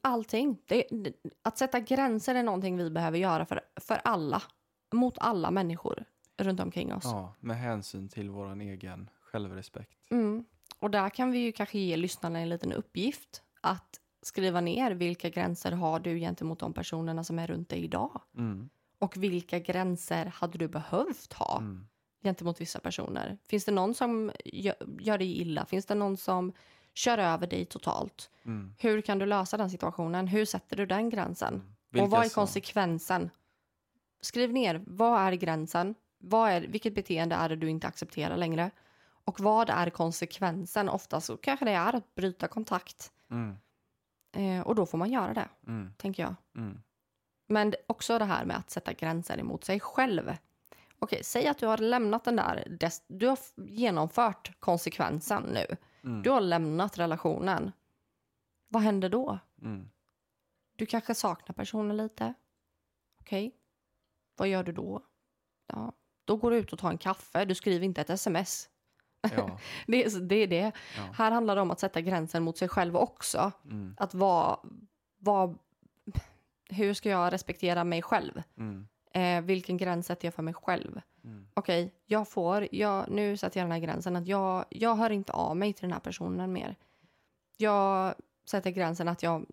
Allting. Det, det, att sätta gränser är någonting vi behöver göra för, för alla. Mot alla människor runt omkring oss. Ja, med hänsyn till vår egen självrespekt. Mm. Och där kan vi ju kanske ge lyssnarna en liten uppgift. Att skriva ner vilka gränser har du gentemot de personerna som är runt dig idag. Mm, Och vilka gränser hade du behövt ha mm, gentemot vissa personer? Finns det någon som gör, dig illa? Finns det någon som kör över dig totalt? mm, Hur kan du lösa den situationen? Hur sätter du den gränsen? mm. Och vad är konsekvensen? Skriv ner, vad är gränsen? Vad är, vilket beteende är det du inte accepterar längre? Och vad är konsekvensen? Ofta så kanske det är att bryta kontakt. Mm, Eh, och då får man göra det, mm, tänker jag. mm, Men också det här med att sätta gränser emot sig själv. okej, säg att du har lämnat den där, du har genomfört konsekvensen nu. Mm. Du har lämnat relationen. Vad händer då? Mm. Du kanske saknar personen lite. Okej, vad gör du då? Ja, då går du ut och tar en kaffe, du skriver inte ett sms. Ja. [laughs] Det är det. Är det. Ja. Här handlar det om att sätta gränsen mot sig själv också. Mm. Att vara, vara hur ska jag respektera mig själv? Mm. Eh, vilken gräns sätter jag för mig själv? Mm. Okej, jag får, jag, nu sätter jag den här gränsen att jag, jag hör inte av mig till den här personen mer. Jag sätter gränsen att jag,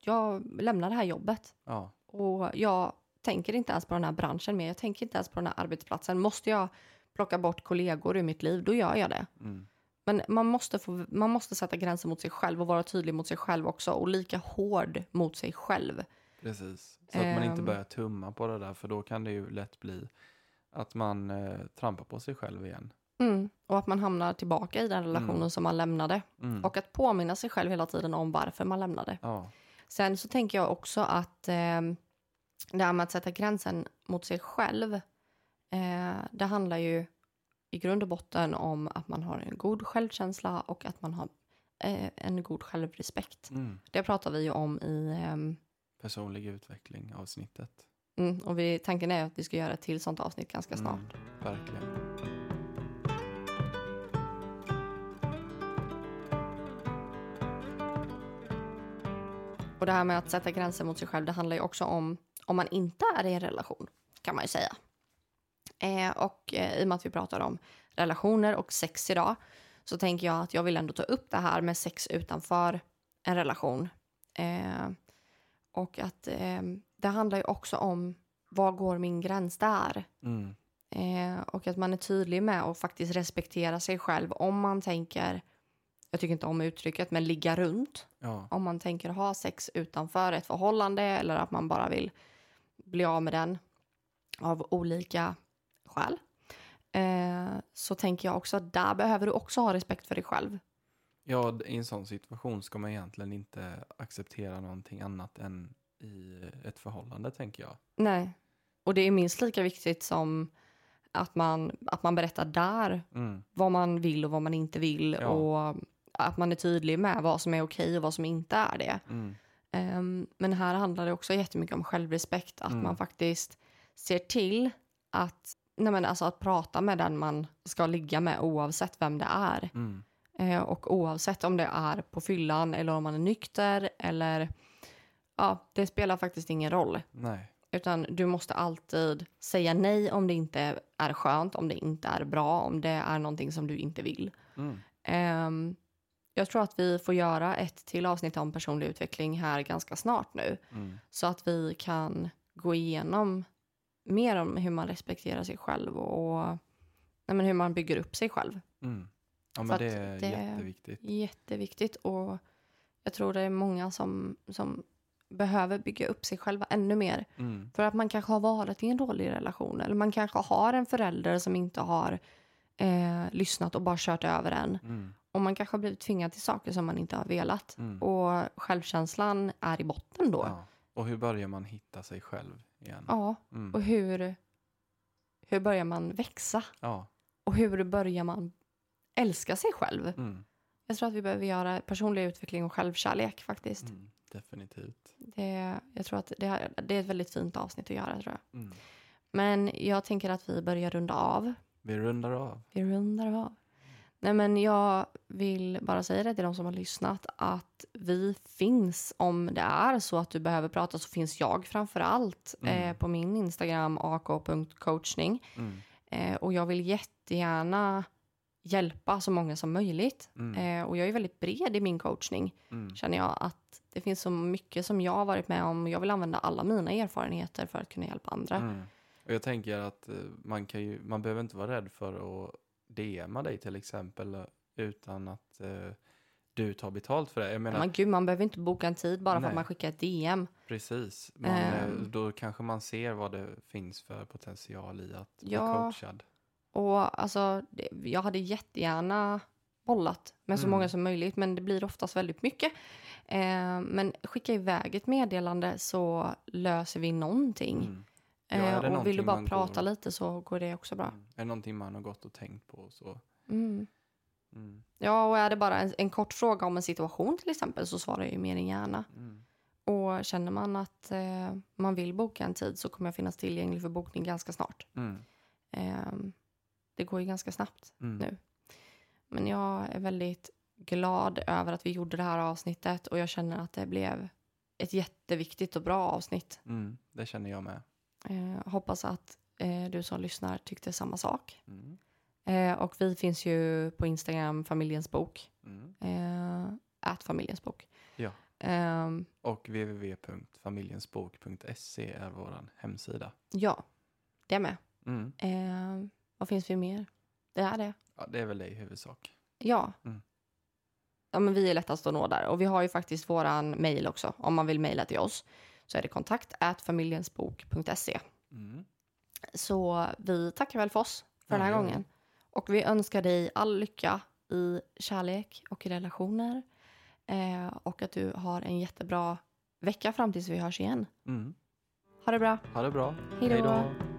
jag lämnar det här jobbet Ja. och jag tänker inte ens på den här branschen mer. Jag tänker inte ens på den här arbetsplatsen. Måste jag plocka bort kollegor ur mitt liv, då gör jag det. Mm. Men man måste, få, man måste sätta gränser mot sig själv och vara tydlig mot sig själv också och lika hård mot sig själv. Precis. Så att man inte Ehm. börjar tumma på det där för då kan det ju lätt bli att man eh, trampar på sig själv igen. Mm. Och att man hamnar tillbaka i den relationen Mm. som man lämnade. Mm. Och att påminna sig själv hela tiden om varför man lämnade. Ja. Sen så tänker jag också att eh, det här med att sätta gränsen mot sig själv, eh, det handlar ju i grund och botten om att man har en god självkänsla och att man har eh, en god självrespekt. Mm. Det pratar vi ju om i... ehm, Personlig utveckling avsnittet. mm, och vi, tanken är att vi ska göra ett till sånt avsnitt ganska snart. Mm. Verkligen. Och det här med att sätta gränser mot sig själv, det handlar ju också om om man inte är i en relation, kan man ju säga. Eh, och eh, i och med att vi pratar om relationer och sex idag så tänker jag att jag vill ändå ta upp det här med sex utanför en relation. Eh, och att eh, det handlar ju också om var går min gräns där? Mm. Eh, och att man är tydlig med att faktiskt respektera sig själv om man tänker, jag tycker inte om uttrycket, men ligga runt Ja. om man tänker ha sex utanför ett förhållande eller att man bara vill bli av med den av olika skäl. Eh, så tänker jag också att där behöver du också ha respekt för dig själv. ja, i en sån situation ska man egentligen inte acceptera någonting annat än i ett förhållande, tänker jag. Nej. Och det är minst lika viktigt som att man, att man berättar där Mm. vad man vill och vad man inte vill Ja. och att man är tydlig med vad som är okej och vad som inte är det. Mm. Ehm, men här handlar det också jättemycket om självrespekt. Att Mm. man faktiskt ser till att, nej men alltså att prata med den man ska ligga med oavsett vem det är. Mm. Eh, och oavsett om det är på fyllan eller om man är nykter eller ja, det spelar faktiskt ingen roll. Nej. Utan du måste alltid säga nej om det inte är skönt, om det inte är bra, om det är någonting som du inte vill. Mm. Ehm, jag tror att vi får göra ett till avsnitt om personlig utveckling här ganska snart nu. Mm. Så att vi kan gå igenom mer om hur man respekterar sig själv och nej, men hur man bygger upp sig själv. Mm. Ja, men det är det- jätteviktigt. Jätteviktigt och jag tror det är många som, som behöver bygga upp sig själva ännu mer. Mm. För att man kanske har varit i en dålig relation eller man kanske har en förälder som inte har eh, lyssnat och bara kört över en. Mm. Och man kanske har blivit tvingad till saker som man inte har velat. Mm. Och självkänslan är i botten då. Ja. Och hur börjar man hitta sig själv igen? Ja, Mm. och hur, hur börjar man växa? Ja. Och hur börjar man älska sig själv? Mm. Jag tror att vi behöver göra personlig utveckling och självkärlek faktiskt. Mm. Definitivt. Det, jag tror att det, är- det är ett väldigt fint avsnitt att göra tror jag. Mm. Men jag tänker att vi börjar runda av. Vi rundar av. Vi rundar av. Nej men jag vill bara säga det till de som har lyssnat att vi finns om det är så att du behöver prata så finns jag framför allt Mm. eh, på min Instagram ak.coachning. Mm. Eh, och jag vill jättegärna hjälpa så många som möjligt. Mm. Eh, och jag är väldigt bred i min coachning Mm. känner jag att det finns så mycket som jag har varit med om. Jag vill använda alla mina erfarenheter för att kunna hjälpa andra. Mm. Och jag tänker att eh, man, kan ju, man behöver inte vara rädd för att DMa dig till exempel eh, utan att eh, du tar betalt för det. Jag menar, Men gud, man behöver inte boka en tid bara för Nej. att man skickar ett DM. precis. Man, Ehm. då kanske man ser vad det finns för potential i att bli Ja. coachad. Och alltså, jag hade jättegärna bollat med så Mm. många som möjligt, men det blir oftast väldigt mycket. Eh, men skicka iväg ett meddelande så löser vi någonting. Mm. Ja, Eh, och vill du bara prata går- lite så går det också bra. Mm. Är det någonting man har gått och tänkt på så... Mm. Mm. Ja, och är det bara en, en kort fråga om en situation till exempel så svarar jag ju mer än gärna. Mm. Och känner man att eh, man vill boka en tid så kommer jag finnas tillgänglig för bokning ganska snart. Ehm, det går ju ganska snabbt Mm. nu. Men jag är väldigt glad över att vi gjorde det här avsnittet och jag känner att det blev ett jätteviktigt och bra avsnitt. Det känner jag med. Eh, hoppas att eh, du som lyssnar tyckte samma sak. Mm. Eh, och vi finns ju på Instagram, Familjens bok. Mm. Eh, Familjens bok. Ja. Ehm, Och www.familjensbok.se är vår hemsida. ja, det med. Mm. Ehm, vad finns vi mer? Det är det. Ja, det är väl det i huvudsak. Ja. Mm. Ja, men vi är lättast att nå där. Och vi har ju faktiskt våran mail också. Om man vill mejla till oss så är det kontakt familjensbok.se. Mm. Så vi tackar väl för oss för den här vi. gången. Och vi önskar dig all lycka i kärlek och i relationer. Eh, och att du har en jättebra vecka fram tills vi hörs igen. Mm. Ha det bra. Ha det bra. Hej då.